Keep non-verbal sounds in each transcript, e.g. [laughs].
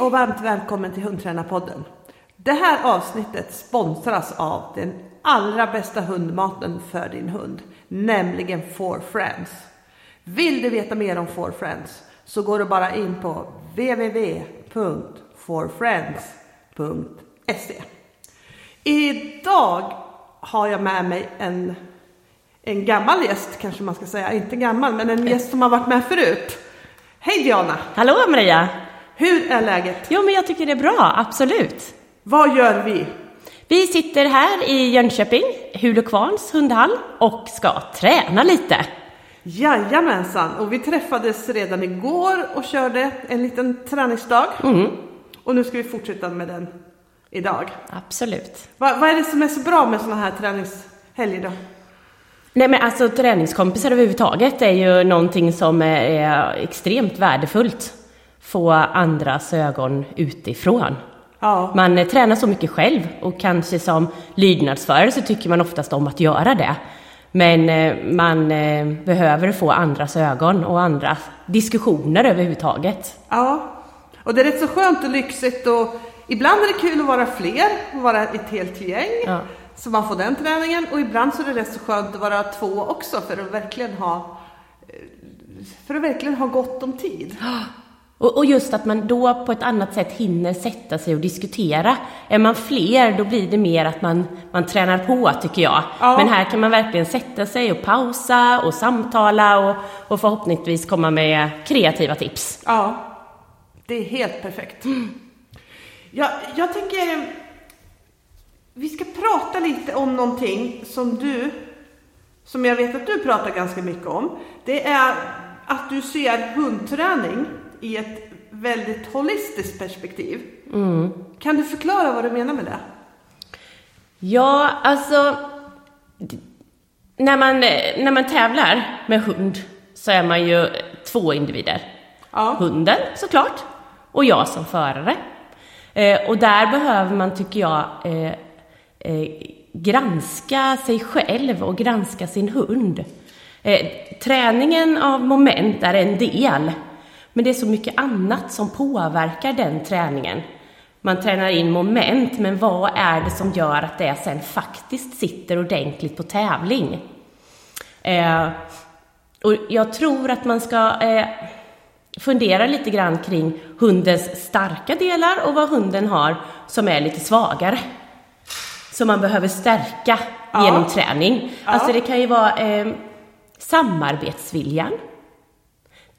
Hej och varmt välkommen till Hundtränarpodden. Det här avsnittet sponsras av den allra bästa hundmaten för din hund, nämligen Four Friends. Vill du veta mer om Four Friends så går du bara in på www.forfriends.se. Idag har jag med mig en, en gammal gäst kanske man ska säga, inte gammal men en gäst som har varit med förut. Hej Diana! Hallå Maria! Hur är läget? Jo, men jag tycker det är bra, absolut. Vad gör vi? Vi sitter här i Jönköping, Hulekvarns hundhall och ska träna lite. Jajamensan, och vi träffades redan igår och körde en liten träningsdag. Mm. Och nu ska vi fortsätta med den idag. Absolut. Va, vad är det som är så bra med sådana här träningshelger då? Nej men alltså träningskompisar överhuvudtaget är ju någonting som är, är extremt värdefullt. Få andras ögon utifrån. Ja, Man eh, tränar så mycket själv och kanske som lydnadsförare så tycker man oftast om att göra det. Men eh, man eh, behöver få andras ögon och andra diskussioner överhuvudtaget. ja. Och det är rätt så skönt och lyxigt och ibland är det kul att vara fler, att vara ett helt gäng. Ja. Så man får den träningen och ibland så är det rätt så skönt att vara två också för att verkligen ha för att verkligen ha gott om tid. Och, och just att man då på ett annat sätt hinner sätta sig och diskutera. Är man fler, då blir det mer att man, man tränar på, tycker jag. Ja. Men här kan man verkligen sätta sig och pausa och samtala och, och förhoppningsvis komma med kreativa tips. Ja, det är helt perfekt. Jag, jag tänker, vi ska prata lite om någonting som du, som jag vet att du pratar ganska mycket om. Det är att du ser hundträning i ett väldigt holistiskt perspektiv. Kan du förklara vad du menar med det? Ja, alltså... När man, när man tävlar med hund så är man ju två individer. Ja. Hunden såklart, och jag som förare. Eh, och där behöver man, tycker jag, eh, eh, granska sig själv och granska sin hund. Träningen av moment är en del, men det är så mycket annat som påverkar den träningen. Man tränar in moment, men vad är det som gör att det sen faktiskt sitter ordentligt på tävling? Eh, och jag tror att man ska eh, fundera lite grann kring hundens starka delar och vad hunden har som är lite svagare. Som man behöver stärka Ja. genom träning. Ja. Alltså det kan ju vara eh, samarbetsviljan.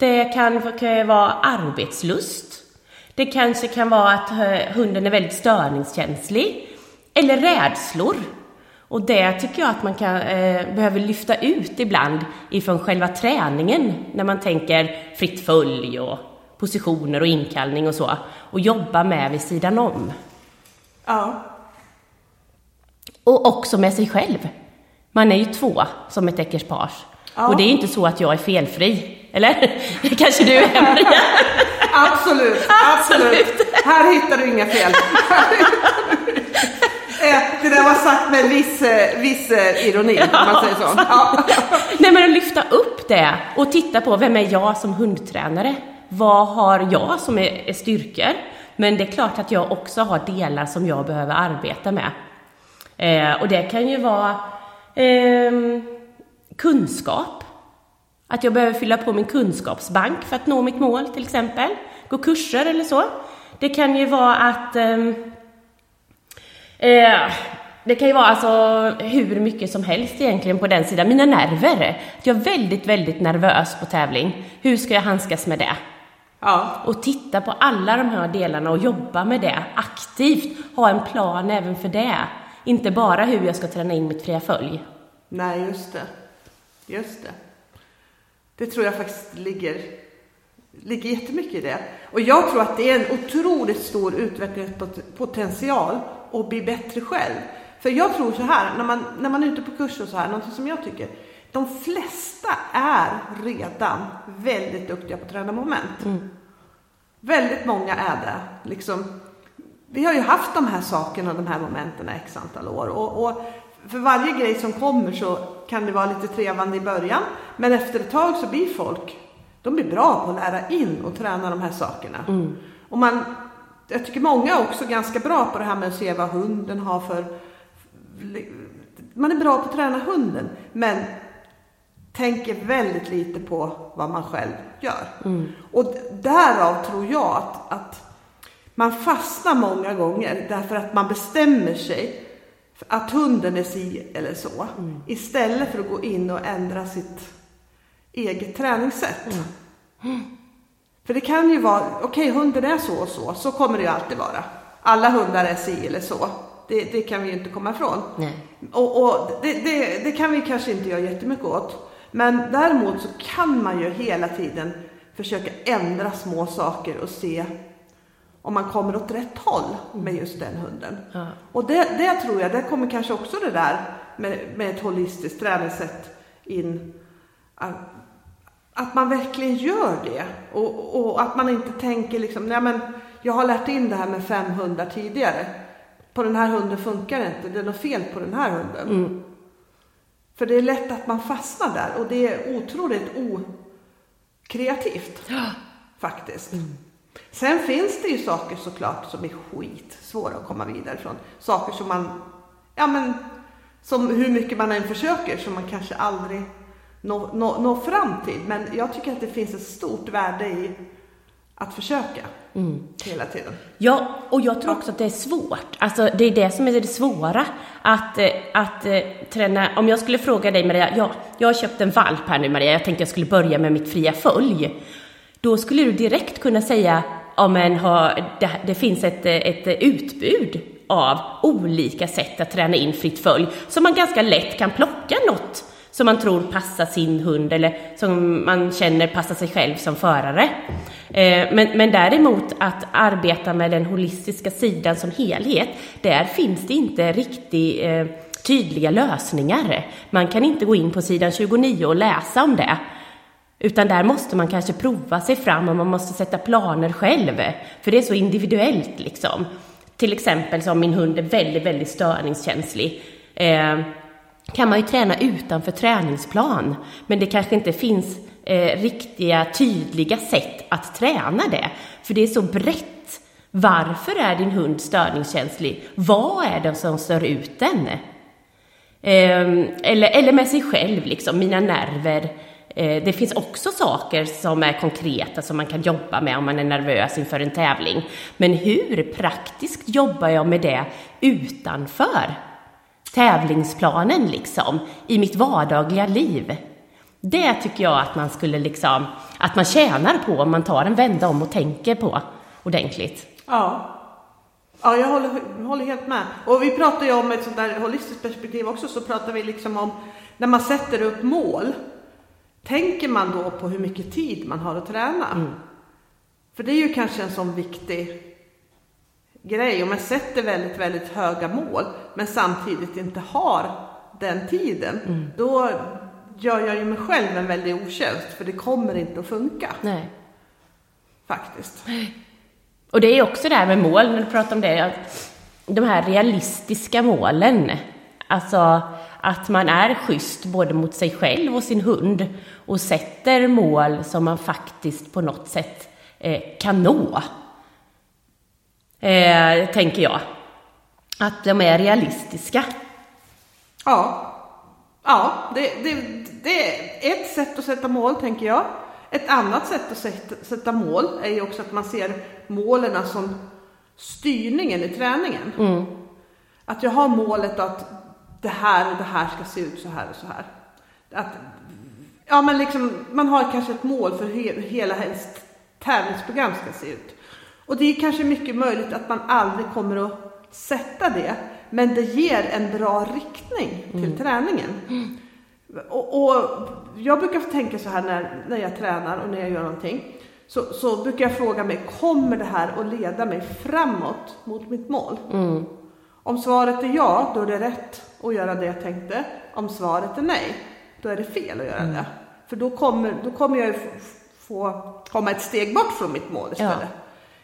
Det kan, kan vara arbetslust. Det kanske kan vara att eh, hunden är väldigt störningskänslig. Eller rädslor. Och det tycker jag att man kan, eh, behöver lyfta ut ibland ifrån själva träningen när man tänker fritt följ och positioner och inkallning och så. Och jobba med vid sidan om. Ja. Och också med sig själv. Man är ju två som ett ekipage. Ja. Och det är inte så att jag är felfri. Eller? [laughs] Kanske du är, Maria? [laughs] Absolut, absolut. Här hittar du inga fel. [laughs] Eh, Det där var sagt med viss, eh, viss eh, ironi, om man säger så. Ja. Nej men att lyfta upp det och titta på vem är jag som hundtränare? Vad har jag som är, är styrkor? Men det är klart att jag också har delar som jag behöver arbeta med. Eh, och det kan ju vara ehm, kunskap. Att jag behöver fylla på min kunskapsbank för att nå mitt mål till exempel. Gå kurser eller så. Det kan ju vara att ehm, Eh, det kan ju vara alltså hur mycket som helst egentligen på den sidan. Mina nerver. Jag är väldigt, väldigt nervös på tävling. Hur ska jag handskas med det? Ja. Och titta på alla de här delarna och jobba med det aktivt. Ha en plan även för det. Inte bara hur jag ska träna in mitt fria följ. Nej, just det. Just det. Det tror jag faktiskt ligger, ligger jättemycket i det. Och jag tror att det är en otroligt stor utvecklingspotential att bli bättre själv. För jag tror så här, när man, när man är ute på kurs och så här, någonting som jag tycker, de flesta är redan väldigt duktiga på att träna moment. Väldigt många är det. Liksom, vi har ju haft de här sakerna, de här momenten i x antal år. Och, och för varje grej som kommer så kan det vara lite trevande i början. Men efter ett tag så blir folk, de blir bra på att lära in och träna de här sakerna. Och man, jag tycker många är också ganska bra på det här med att se vad hunden har för... Man är bra på att träna hunden, men tänker väldigt lite på vad man själv gör. Mm. Och därav tror jag att, att man fastnar många gånger därför att man bestämmer sig att hunden är si eller så. Mm. Istället för att gå in och ändra sitt eget träningssätt. Mm. [gasps] För det kan ju vara, okej okay, hunden är så och så, så kommer det ju alltid vara. Alla hundar är si eller så. Det, det kan vi ju inte komma ifrån. Nej. Och, och det, det, det, kan vi kanske inte göra jättemycket åt. Men däremot så kan man ju hela tiden försöka ändra små saker och se om man kommer åt rätt håll med just den hunden. Ja. Och det, det, tror jag, där kommer kanske också det där med, med ett holistiskt träningssätt in. Att, att man verkligen gör det och, och, att man inte tänker liksom, nej men jag har lärt in det här med fem hundar tidigare. På den här hunden funkar det inte, det är något fel på den här hunden. Mm. För det är lätt att man fastnar där och det är otroligt okreativt. Ja. Faktiskt. Mm. Sen finns det ju saker såklart som är skit svåra att komma vidare från. Saker som man, ja men, som hur mycket man än försöker som man kanske aldrig når nå, nå fram till. Men jag tycker att det finns ett stort värde i att försöka mm. hela tiden. Ja, och jag tror också att det är svårt. Alltså det är det som är det svåra. Att, eh, att uh, träna, om jag skulle fråga dig Maria, ja, jag har köpt en valp här nu Maria, jag tänkte jag skulle börja med mitt fria följ. Då skulle du direkt kunna säga, ja men ha, det, det finns ett, ett utbud av olika sätt att träna in fritt följ, så man ganska lätt kan plocka något som man tror passar sin hund eller som man känner passar sig själv som förare. Eh, men, men däremot att arbeta med den holistiska sidan som helhet, där finns det inte riktigt eh, tydliga lösningar. Man kan inte gå in på sidan 29 och läsa om det. Utan där måste man kanske prova sig fram och man måste sätta planer själv. För det är så individuellt liksom. Till exempel som min hund är väldigt, väldigt störningskänslig. Eh, kan man ju träna utanför träningsplan. Men det kanske inte finns eh, riktiga, tydliga sätt att träna det. För det är så brett. Varför är din hund störningskänslig? Vad är det som stör ut den? Eh, eller, eller med sig själv, liksom, mina nerver. Eh, det finns också saker som är konkreta som man kan jobba med om man är nervös inför en tävling. Men hur praktiskt jobbar jag med det utanför tävlingsplanen liksom, i mitt vardagliga liv? Det tycker jag att man skulle liksom, att man tjänar på om man tar en vända om och tänker på ordentligt. Ja. Ja, jag håller, håller helt med. Och vi pratar ju om ett sånt där holistiskt perspektiv också, så pratar vi liksom om när man sätter upp mål. Tänker man då på hur mycket tid man har att träna? Mm. För det är ju kanske en sån viktig grej. Om man sätter väldigt, väldigt höga mål, men samtidigt inte har den tiden, mm. då gör jag ju mig själv en väldig otjänst, för det kommer inte att funka. Nej. Faktiskt. Och det är också det här med mål, när du pratar om det, de här realistiska målen. Alltså att man är schysst både mot sig själv och sin hund och sätter mål som man faktiskt på något sätt eh, kan nå. Eh, tänker jag. Att de är realistiska. Ja, ja det, det, det är ett sätt att sätta mål tänker jag. Ett annat sätt att sätta, sätta mål är ju också att man ser målen som styrningen i träningen. Mm. Att jag har målet att det här och det här ska se ut så här och så här. Att, ja, men liksom, man har kanske ett mål för hur hela ens tävlingsprogram ska se ut. Och det är kanske mycket möjligt att man aldrig kommer att sätta det, men det ger en bra riktning till mm. träningen. Och, och, jag brukar tänka så här när, när jag tränar och när jag gör någonting, så, så brukar jag fråga mig, kommer det här att leda mig framåt mot mitt mål? Mm. Om svaret är ja, då är det rätt att göra det jag tänkte. Om svaret är nej, då är det fel att göra mm. det. För då kommer, då kommer jag få komma ett steg bort från mitt mål istället. Ja.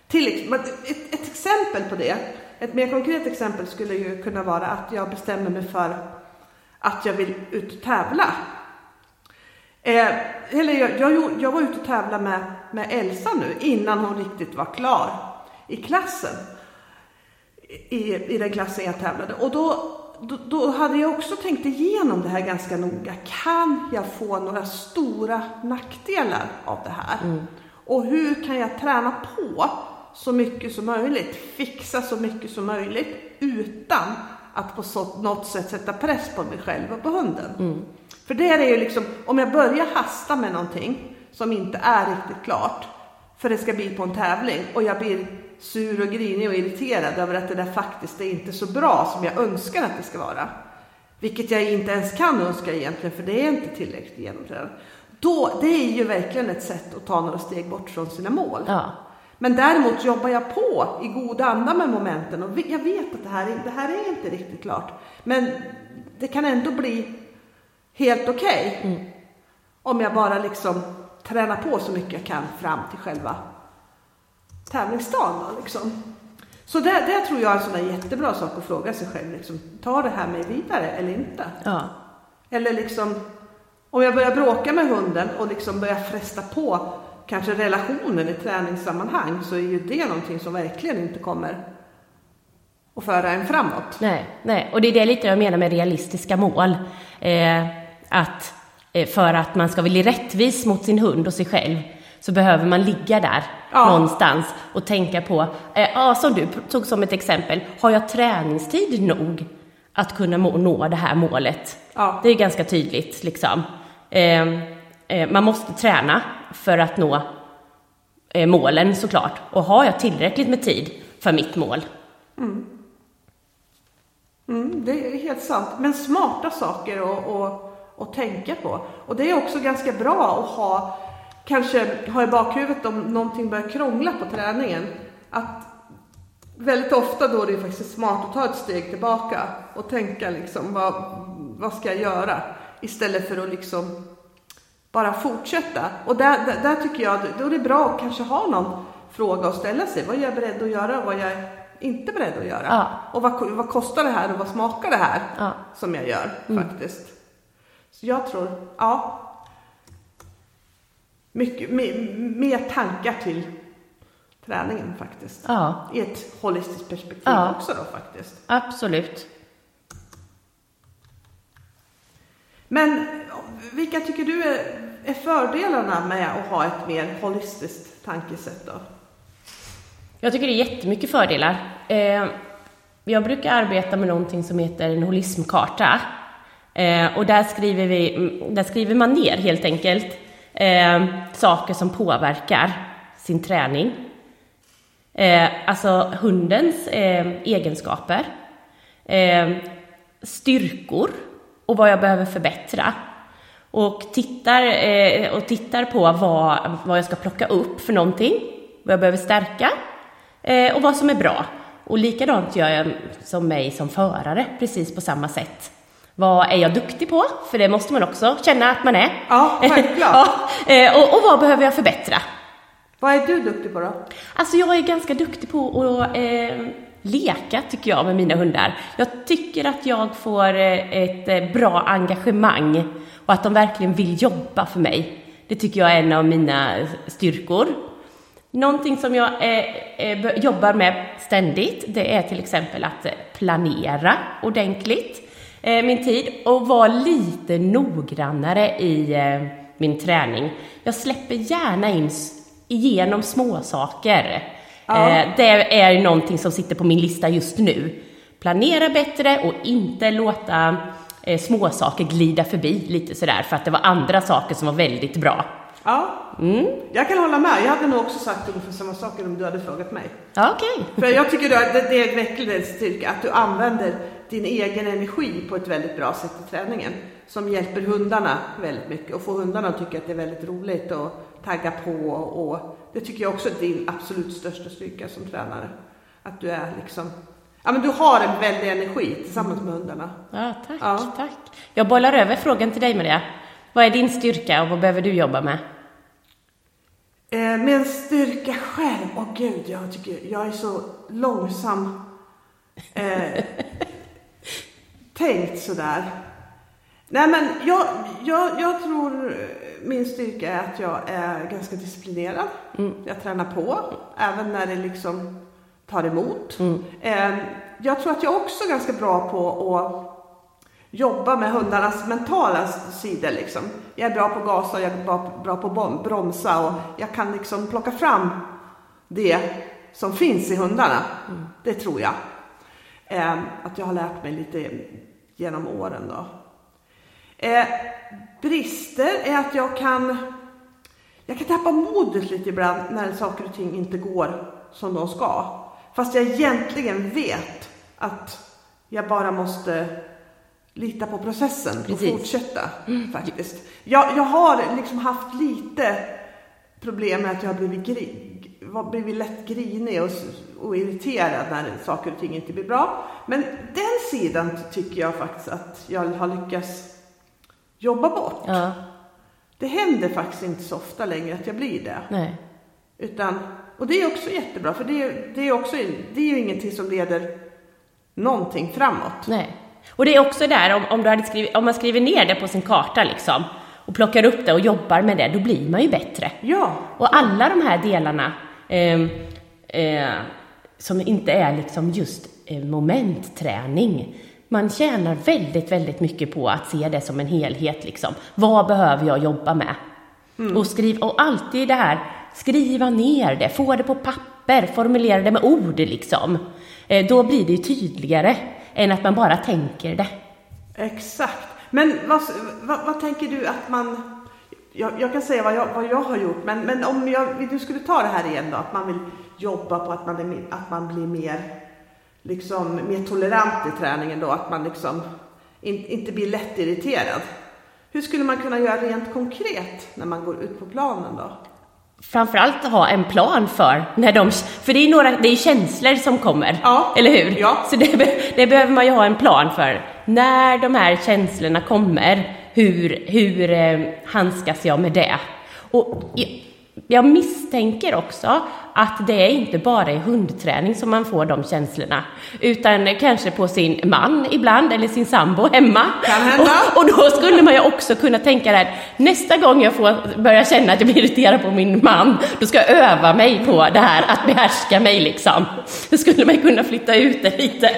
Till, ett, ett exempel på det, ett mer konkret exempel skulle ju kunna vara att jag bestämmer mig för att jag vill ut och tävla. Eh, eller jag, jag, jag, var ute och tävlade med, med Elsa nu innan hon riktigt var klar. i klassen. I, i den klassen jag tävlade. Och då, då, då hade jag också tänkt igenom det här ganska noga. Kan jag få några stora nackdelar av det här? Mm. Och hur kan jag träna på så mycket som möjligt, fixa så mycket som möjligt utan att på så, något sätt sätta press på mig själv och på hunden. För det är ju liksom, om jag börjar hasta med någonting som inte är riktigt klart för det ska bli på en tävling och jag blir sur och grinig och irriterad över att det där faktiskt är inte så bra som jag önskar att det ska vara. Vilket jag inte ens kan önska egentligen för det är inte tillräckligt genomtränat. Då, det är ju verkligen ett sätt att ta några steg bort från sina mål. Ja. Men däremot jobbar jag på i god anda med momenten och jag vet att det här, är- det här är inte riktigt klart. Men det kan ändå bli helt okej. Om jag bara liksom tränar på så mycket jag kan fram till själva tävlingsdagen. Då, liksom. Så det, det tror jag är en sån där jättebra sak att fråga sig själv. Liksom, tar det här mig vidare eller inte? Ja. Eller liksom, om jag börjar bråka med hunden och liksom börjar fresta på kanske relationen i träningssammanhang så är ju det någonting som verkligen inte kommer att föra en framåt. Nej, nej, och det är det lite jag menar med realistiska mål. Eh, att eh, för att man ska bli rättvis mot sin hund och sig själv så behöver man ligga där Ja. någonstans och tänka på, eh, ja, som du tog som ett exempel, har jag träningstid nog att kunna nå det här målet? Ja. Det är ganska tydligt liksom. Eh, eh, man måste träna för att nå eh, målen såklart. Och har jag tillräckligt med tid för mitt mål? Mm, det är helt sant. Men smarta saker att tänka på. Och det är också ganska bra att ha, kanske ha i bakhuvudet om någonting börjar krångla på träningen. Att väldigt ofta då är det faktiskt smart att ta ett steg tillbaka och tänka liksom vad, vad ska jag göra? Istället för att liksom bara fortsätta. Och där, där, där tycker jag, då är det bra att kanske ha någon fråga att ställa sig. Vad är jag beredd att göra och vad jag är inte beredd att göra? Ja. Och vad, vad kostar det här och vad smakar det här Ja. som jag gör faktiskt? Så jag tror, ja. Mycket, mer, tankar till träningen faktiskt. Ja, I ett holistiskt perspektiv Ja. också då faktiskt. absolut. Men vilka tycker du är, är fördelarna med att ha ett mer holistiskt tankesätt då? Jag tycker det är jättemycket fördelar. Eh, jag brukar arbeta med någonting som heter en holismkarta. Eh, och där skriver, vi, där skriver man ner helt enkelt eh, saker som påverkar sin träning. Eh, alltså hundens eh, egenskaper, eh, styrkor och vad jag behöver förbättra. Och tittar, eh, och tittar på vad, vad jag ska plocka upp för någonting, vad jag behöver stärka eh, och vad som är bra. Och likadant gör jag som mig som förare, precis på samma sätt. Vad är jag duktig på? För det måste man också känna att man är. Ja, självklart. [laughs] ja, eh, och, och vad behöver jag förbättra? Vad är du duktig på då? Alltså jag är ganska duktig på att eh, leka tycker jag med mina hundar. Jag tycker att jag får eh, ett eh, bra engagemang och att de verkligen vill jobba för mig. Det tycker jag är en av mina styrkor. Någonting som jag eh, jobbar med ständigt, det är till exempel att planera ordentligt min tid och vara lite noggrannare i eh, min träning. Jag släpper gärna in igenom små saker. Ja. Eh, det är någonting som sitter på min lista just nu. Planera bättre och inte låta eh, små saker glida förbi lite sådär för att det var andra saker som var väldigt bra. Ja, jag kan hålla med. Jag hade nog också sagt ungefär samma saker om du hade frågat mig. Okej. För jag tycker att det, det är verkligen en styrka att du använder din egen energi på ett väldigt bra sätt i träningen. Som hjälper hundarna väldigt mycket och får hundarna att tycka att det är väldigt roligt och tagga på. Och det tycker jag också är din absolut största styrka som tränare. Att du är liksom, ja men du har en väldig energi tillsammans med hundarna. Ja, tack, Ja. tack. Jag bollar över frågan till dig Maria. Vad är din styrka och vad behöver du jobba med? Eh, en styrka själv, åh gud, jag tycker jag är så långsam. Eh, [laughs] tänkt sådär. Nej men jag, jag, jag tror min styrka är att jag är ganska disciplinerad. Jag tränar på, även när det liksom tar emot. Eh, jag tror att jag också är ganska bra på att jobba med hundarnas mentala sidor. Liksom. Jag är bra på att gasa, jag är bra, på att bromsa och jag kan liksom plocka fram det som finns i hundarna. Mm. Det tror jag. Eh, att jag har lärt mig lite genom åren. Då. Eh, brister är att jag kan, jag kan tappa modet lite ibland när saker och ting inte går som de ska. Fast jag egentligen vet att jag bara måste lita på processen och Precis. fortsätta mm. faktiskt. Jag, jag har liksom haft lite problem med att jag har blivit, gri, blivit lätt grinig och, och irriterad när saker och ting inte blir bra. Men den sidan tycker jag faktiskt att jag har lyckats jobba bort. Ja. Det händer faktiskt inte så ofta längre att jag blir det. Nej. Utan, och det är också jättebra, för det är, det är, också, det är ju ingenting som leder någonting framåt. Nej. Och det är också där, om, om, du hade skrivit, om man skriver ner det på sin karta liksom, och plockar upp det och jobbar med det, då blir man ju bättre. Ja. Och alla de här delarna eh, eh, som inte är liksom just momentträning, man tjänar väldigt, väldigt mycket på att se det som en helhet. Liksom. Vad behöver jag jobba med? Mm. Och, skriv, och alltid det här, skriva ner det, få det på papper, formulera det med ord. Liksom. Eh, då blir det tydligare än att man bara tänker det. Exakt. Men vad, vad, vad tänker du att man... Jag, jag, kan säga vad jag, vad jag har gjort, men, men om jag, du skulle ta det här igen då, att man vill jobba på att man, är, att man blir mer liksom mer tolerant i träningen då, att man liksom in, inte blir lätt irriterad. Hur skulle man kunna göra rent konkret när man går ut på planen då? Framförallt ha en plan för när de, för det är några, det är känslor som kommer, ja. eller hur? Ja. Så det, det, behöver man ju ha en plan för. När de här känslorna kommer, hur, hur eh, handskas jag med det? Och jag misstänker också att det inte bara är hundträning som man får de känslorna, utan kanske på sin man ibland, eller sin sambo hemma. Och, och då skulle man ju också kunna tänka det här, nästa gång jag får börja känna att jag blir irriterad på min man, då ska jag öva mig på det här att behärska mig liksom. Då skulle man kunna flytta ut det lite.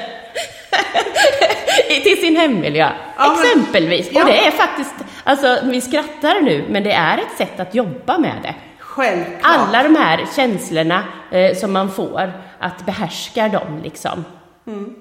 [laughs] till sin hemmiljö, ja, exempelvis. ja. Och det är faktiskt, alltså vi skrattar nu, men det är ett sätt att jobba med det. Självklart. Alla de här känslorna eh, som man får, att behärska dem liksom. Mm.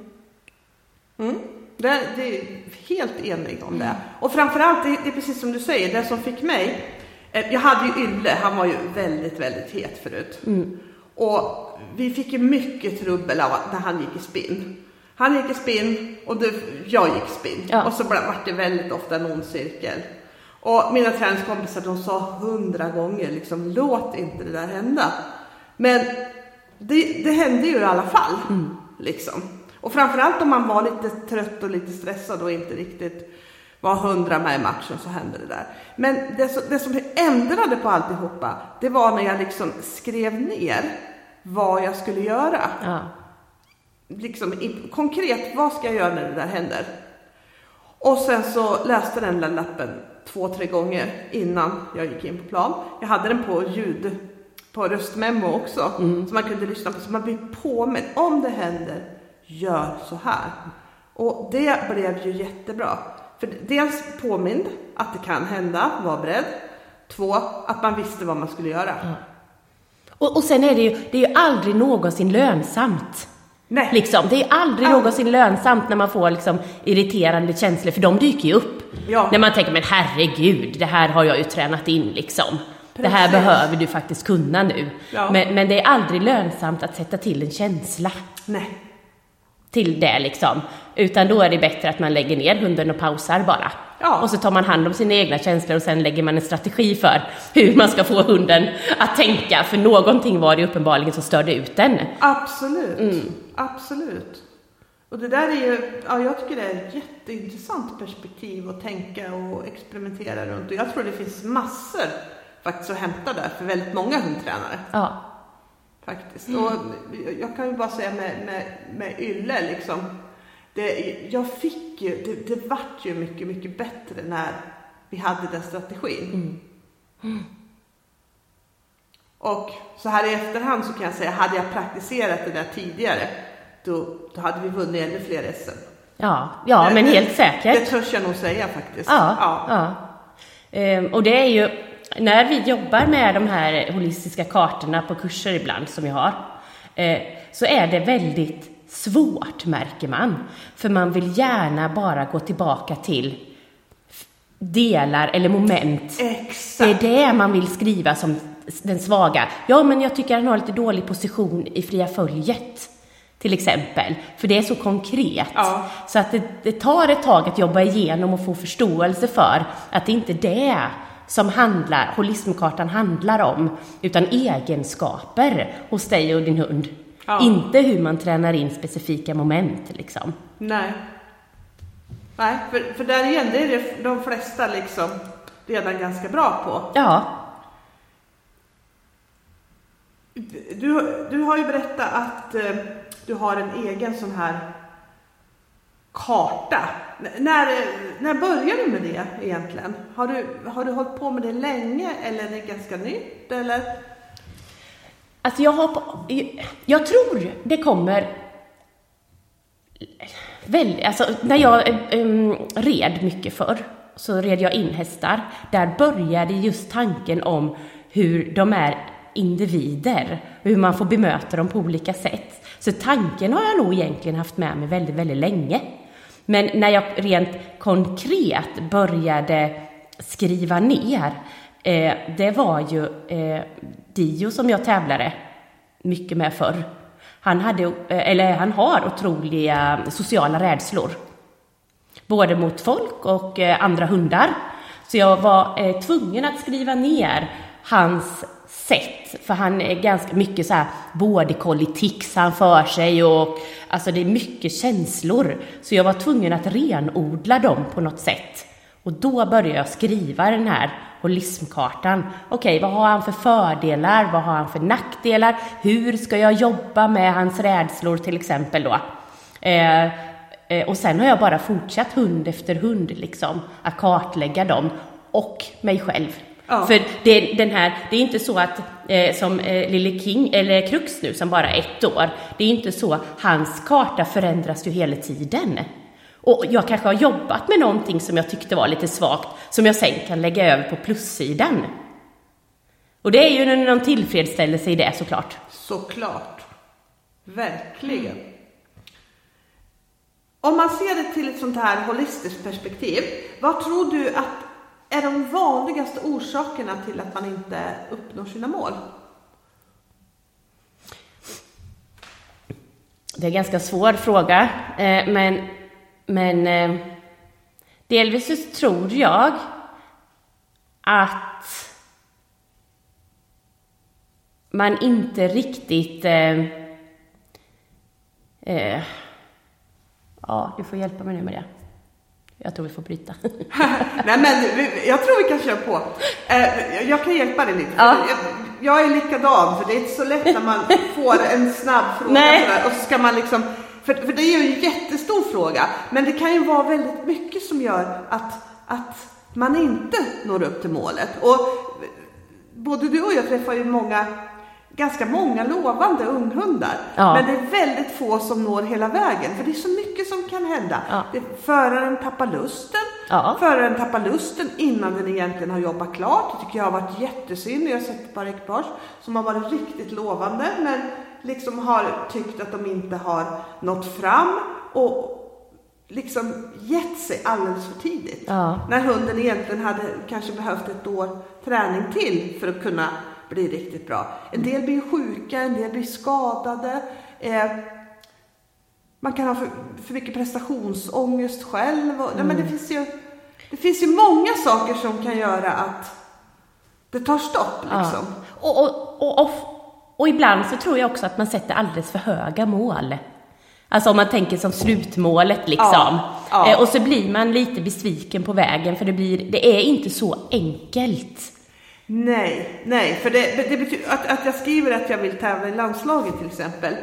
Mm. Det, det är helt enig om det. Och framförallt, det, det är precis som du säger, det som fick mig. Eh, jag hade ju Ylle, han var ju väldigt, väldigt het förut. Mm. Och vi fick ju mycket trubbel av när han gick i spinn. Han gick i spinn och det, jag gick i spinn. Ja. Och så blev det väldigt ofta en ond cirkel. Och mina träningskompisar de sa hundra gånger liksom låt inte det där hända. Men det, det hände ju i alla fall. Mm. Liksom. Och framförallt om man var lite trött och lite stressad och inte riktigt var hundra med i matchen så hände det där. Men det, så, det som ändrade på alltihopa, det var när jag liksom skrev ner vad jag skulle göra. Ja. Liksom, i, konkret, vad ska jag göra när det där händer? Och sen så läste den där lappen två, tre gånger innan jag gick in på plan. Jag hade den på ljud, på röstmemo också, mm. så man kunde lyssna på, så man blir påmind. Om det händer, gör så här. Och det blev ju jättebra. För dels påmind att det kan hända, var beredd. Två, att man visste vad man skulle göra. Mm. Och, och sen är det ju, det är ju aldrig någonsin lönsamt. Nej. Liksom. Det är aldrig All... någonsin lönsamt när man får liksom, irriterande känslor, för de dyker ju upp. Ja. När man tänker, men herregud, det här har jag ju tränat in liksom. Precis. Det här behöver du faktiskt kunna nu. Ja. Men, men, det är aldrig lönsamt att sätta till en känsla. Nej. Till det liksom. Utan då är det bättre att man lägger ner hunden och pausar bara. Ja. Och så tar man hand om sina egna känslor och sen lägger man en strategi för hur man ska få hunden att tänka. För någonting var det uppenbarligen som störde ut den. Absolut. Mm. Absolut. Och det där är ju, ja, jag tycker det är ett jätteintressant perspektiv att tänka och experimentera runt. Och jag tror det finns massor faktiskt att hämta där för väldigt många hundtränare. Ja. Faktiskt. Och jag kan ju bara säga med, med, med Ylle liksom. Det, jag fick ju, det, det vart ju mycket, mycket bättre när vi hade den strategin. Mm. Mm. Och så här i efterhand så kan jag säga, hade jag praktiserat det där tidigare, då, då hade vi vunnit ännu fler SM. Ja, ja men helt säkert. Det törs jag nog säga faktiskt. Ja, ja. ja. Ehm, och det är ju, när vi jobbar med de här holistiska kartorna på kurser ibland som jag har, eh, så är det väldigt svårt märker man. För man vill gärna bara gå tillbaka till delar eller moment. Exakt. Det är det man vill skriva som den svaga. Ja, men jag tycker han har lite dålig position i fria följet. Till exempel. För det är så konkret. Ja. Så att det, det, tar ett tag att jobba igenom och få förståelse för att det inte är det som handlar, holismkartan handlar om, utan egenskaper hos dig och din hund. Ja. Inte hur man tränar in specifika moment liksom. Nej. Nej, för, för där igen, det är det de flesta liksom redan ganska bra på. Ja. Du, du har ju berättat att eh, du har en egen sån här karta. N- När, när började du med det egentligen? Har du, har du hållit på med det länge eller är det ganska nytt? Eller? Alltså jag har jag tror det kommer väl, alltså när jag um, red mycket förr så red jag in hästar. Där började just tanken om hur de är individer och hur man får bemöta dem på olika sätt. Så tanken har jag nog egentligen haft med mig väldigt, väldigt länge. Men när jag rent konkret började skriva ner, eh, det var ju eh, Dio som jag tävlade mycket med förr. Han, hade, eh, eller han har otroliga sociala rädslor. Både mot folk och eh, andra hundar. Så jag var eh, tvungen att skriva ner hans sätt. För han är ganska mycket så här border collie tics han för sig och alltså det är mycket känslor. Så jag var tvungen att renodla dem på något sätt. Och då började jag skriva den här holismkartan. Okej, vad har han för fördelar? Vad har han för nackdelar? Hur ska jag jobba med hans rädslor till exempel då? Eh, eh, och sen har jag bara fortsatt hund efter hund liksom att kartlägga dem och mig själv. Ja. För det, den här, det är inte så att, eh, som eh, Lille King, eller Krux nu som bara är ett år, det är inte så, hans karta förändras ju hela tiden. Och jag kanske har jobbat med någonting som jag tyckte var lite svagt, som jag sen kan lägga över på plussidan. Och det är ju någon tillfredsställelse i det såklart. Såklart. Verkligen. Om man ser det till ett sånt här holistiskt perspektiv, vad tror du att är de vanligaste orsakerna till att man inte uppnår sina mål? Det är en ganska svår fråga, eh, men, men eh, delvis så tror jag att man inte riktigt... Eh, eh, ja, du får hjälpa mig nu med det. Jag tror vi får bryta. [laughs] Nej men jag tror vi kan köra på. Eh, Jag kan hjälpa dig lite. Ja. Jag, är likadan, för det är inte så lätt när man [laughs] får en snabb fråga Nej. och ska man liksom för, för det är ju en jättestor fråga, men det kan ju vara väldigt mycket som gör att, att man inte når upp till målet. Och både du och jag träffar ju många, ganska många lovande unghundar. Ja. Men det är väldigt få som når hela vägen, för det är så mycket som kan hända. Ja. Det, föraren tappar lusten, Ja. föraren tappar lusten innan den egentligen har jobbat klart. Det tycker jag har varit jättesynd. Jag har sett ett par ekipage som har varit riktigt lovande, men liksom har tyckt att de inte har nått fram och liksom gett sig alldeles för tidigt. Ja. När hunden egentligen hade kanske behövt ett år träning till för att kunna bli riktigt bra. En del blir sjuka, en del blir skadade. Eh, man kan ha för, för mycket prestationsångest själv. Och, nej, men det, finns ju, det finns ju många saker som kan göra att det tar stopp. Liksom. Ja. Och, och, och, och, och ibland så tror jag också att man sätter alldeles för höga mål. Alltså om man tänker som slutmålet liksom. Ja, ja. Eh, och så blir man lite besviken på vägen för det, blir, det är inte så enkelt. Nej, nej, för det, det betyder att, att jag skriver att jag vill tävla i landslaget till exempel.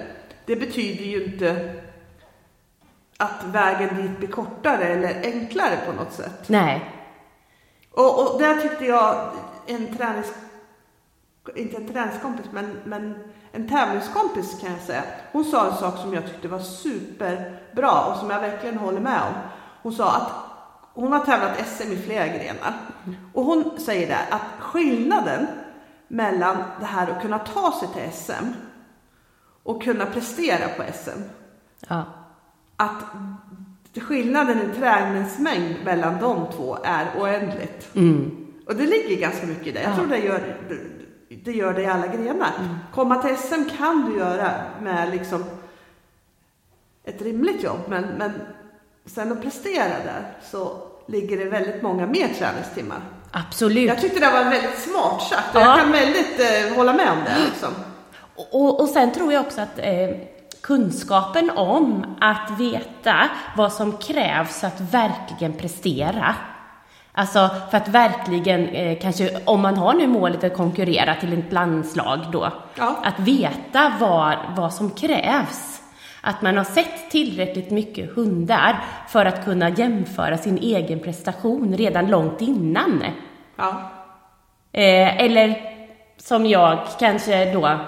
Det betyder ju inte att vägen dit blir kortare eller enklare på något sätt. Nej. Och, och där tyckte jag en inte en träningskompis, men, men en tävlingskompis kan jag säga. Hon sa en sak som jag tyckte var superbra och som jag verkligen håller med om. Hon sa att hon har tävlat SM i flera grenar och hon säger där att skillnaden mellan det här att kunna ta sig till SM och kunna prestera på SM. Ja. Att skillnaden i träningsmängd mellan de två är oändligt. Mm. Och det ligger ganska mycket i det. Jag Ja. tror det gör, det gör det i alla grenar. Komma till SM kan du göra med liksom ett rimligt jobb, men, men sen att prestera där så ligger det väldigt många mer träningstimmar. Absolut. Jag tyckte det var väldigt smart sagt och Ja. jag kan väldigt eh, hålla med om det. Liksom. Och, och sen tror jag också att eh, kunskapen om att veta vad som krävs för att verkligen prestera. Alltså för att verkligen, eh, kanske om man har nu målet att konkurrera till ett landslag då, Ja. att veta vad, vad som krävs. Att man har sett tillräckligt mycket hundar för att kunna jämföra sin egen prestation redan långt innan. Ja. Eh, eller som jag kanske då,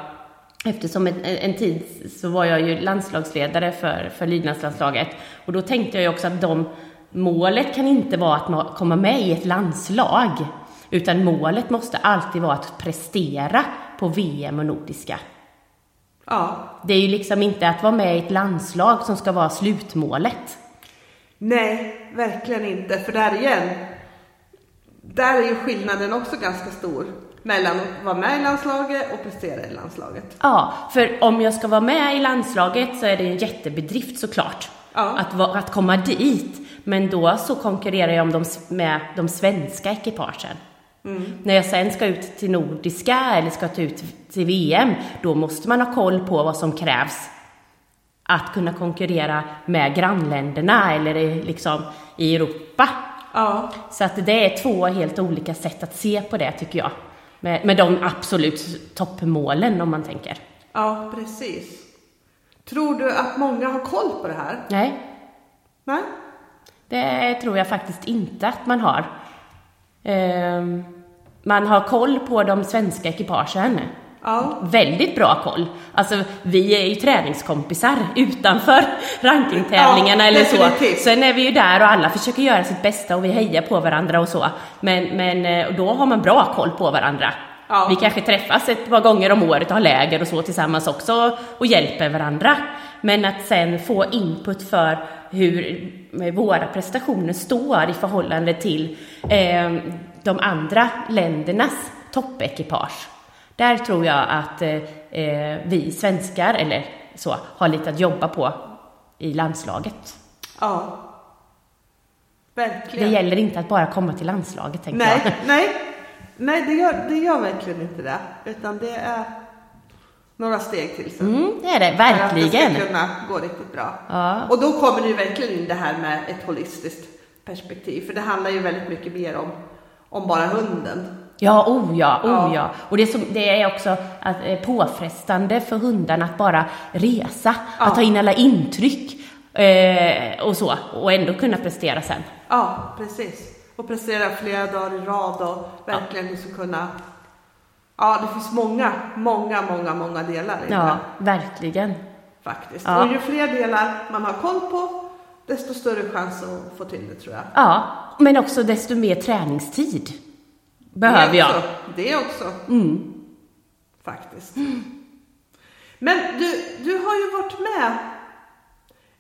eftersom en, en tid så var jag ju landslagsledare för, för lydnadslandslaget. Och då tänkte jag ju också att de, målet kan inte vara att ma- komma med i ett landslag. Utan målet måste alltid vara att prestera på VM och Nordiska. ja. Det är ju liksom inte att vara med i ett landslag som ska vara slutmålet. Nej, verkligen inte. För där igen, där är ju skillnaden också ganska stor mellan att vara med i landslaget och prestera i landslaget. Ja, för om jag ska vara med i landslaget så är det en jättebedrift såklart. Ja. Att, att komma dit. Men då så konkurrerar jag om de, med de svenska ekipagen. När jag sen ska ut till Nordiska eller ska ta ut till VM, då måste man ha koll på vad som krävs att kunna konkurrera med grannländerna eller liksom i Europa. Ja, Så att det är två helt olika sätt att se på det tycker jag. Med, med de absolut toppmålen om man tänker. ja, precis. Tror du att många har koll på det här? Nej, Nej? det tror jag faktiskt inte att man har. Ehm, man har koll på de svenska ekipagen. Ja, Väldigt bra koll. Alltså, vi är ju träningskompisar utanför [laughs] rankingtävlingarna Ja, eller så. Sen är vi ju där och alla försöker göra sitt bästa och vi hejar på varandra och så. Men, men eh, då har man bra koll på varandra. Ja. Vi kanske träffas ett par gånger om året och har läger och så tillsammans också och hjälper varandra. Men att sen få input för hur våra prestationer står i förhållande till eh, de andra ländernas toppekipage. Där tror jag att eh, eh, vi svenskar, eller så, har lite att jobba på i landslaget. ja. Det Verkligen. gäller inte att bara komma till landslaget, tänker Nej, jag. nej, nej det, gör, det gör verkligen inte det. Utan det är några steg till sen. Mm, det är det, För att det verkligen. ska kunna gå riktigt bra. Ja. Och då kommer det ju verkligen in det här med ett holistiskt perspektiv. För det handlar ju väldigt mycket mer om, om bara hunden. Ja, oh ja, oh Ja. ja. Och det, som, det är också att, eh, påfrestande för hundarna att bara resa, Ja. att ta in alla intryck eh, och så, och ändå kunna prestera sen. Ja, precis. Och prestera flera dagar i rad och verkligen liksom kunna... Ja, det finns många, många, många, många delar i Ja, det verkligen. faktiskt. Ja. Och ju fler delar man har koll på, desto större chans att få till det tror jag. Ja, men också desto mer träningstid behöver det jag. Också, det också. Mm. Faktiskt. Men du, du har ju varit med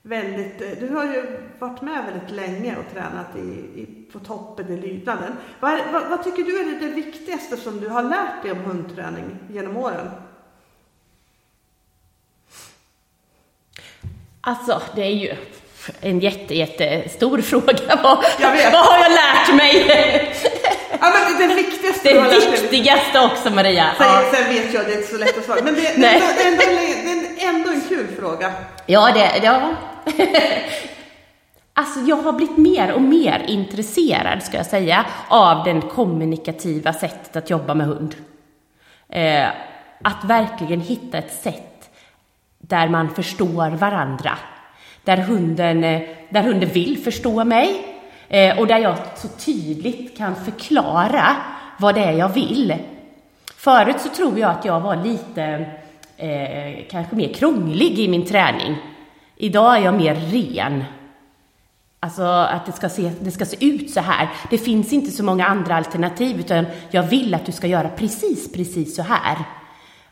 väldigt, eh, du har ju varit med väldigt länge och tränat i, i, på toppen i lydnaden. Vad, vad, vad tycker du är det, viktigaste som du har lärt dig om hundträning genom åren? Alltså, det är ju en jätte, jättestor [laughs] fråga. Vad, Jag vad har jag lärt mig? Ja, men det, det viktigaste Det viktigaste också, Maria. Sen, Ja. sen vet jag, det är inte så lätt att svara. Men det, det, är ändå, det, är ändå, det är en kul fråga. Ja, det, ja. [laughs] Alltså jag har blivit mer och mer intresserad, ska jag säga, av den kommunikativa sättet att jobba med hund. Eh, att verkligen hitta ett sätt där man förstår varandra. Där hunden, eh, där hunden vill förstå mig eh, och där jag så tydligt kan förklara vad det är jag vill. Förut så tror jag att jag var lite eh, kanske mer krånglig i min träning. Idag är jag mer ren. Alltså att det ska, se, det ska se ut så här. Det finns inte så många andra alternativ utan jag vill att du ska göra precis, precis så här.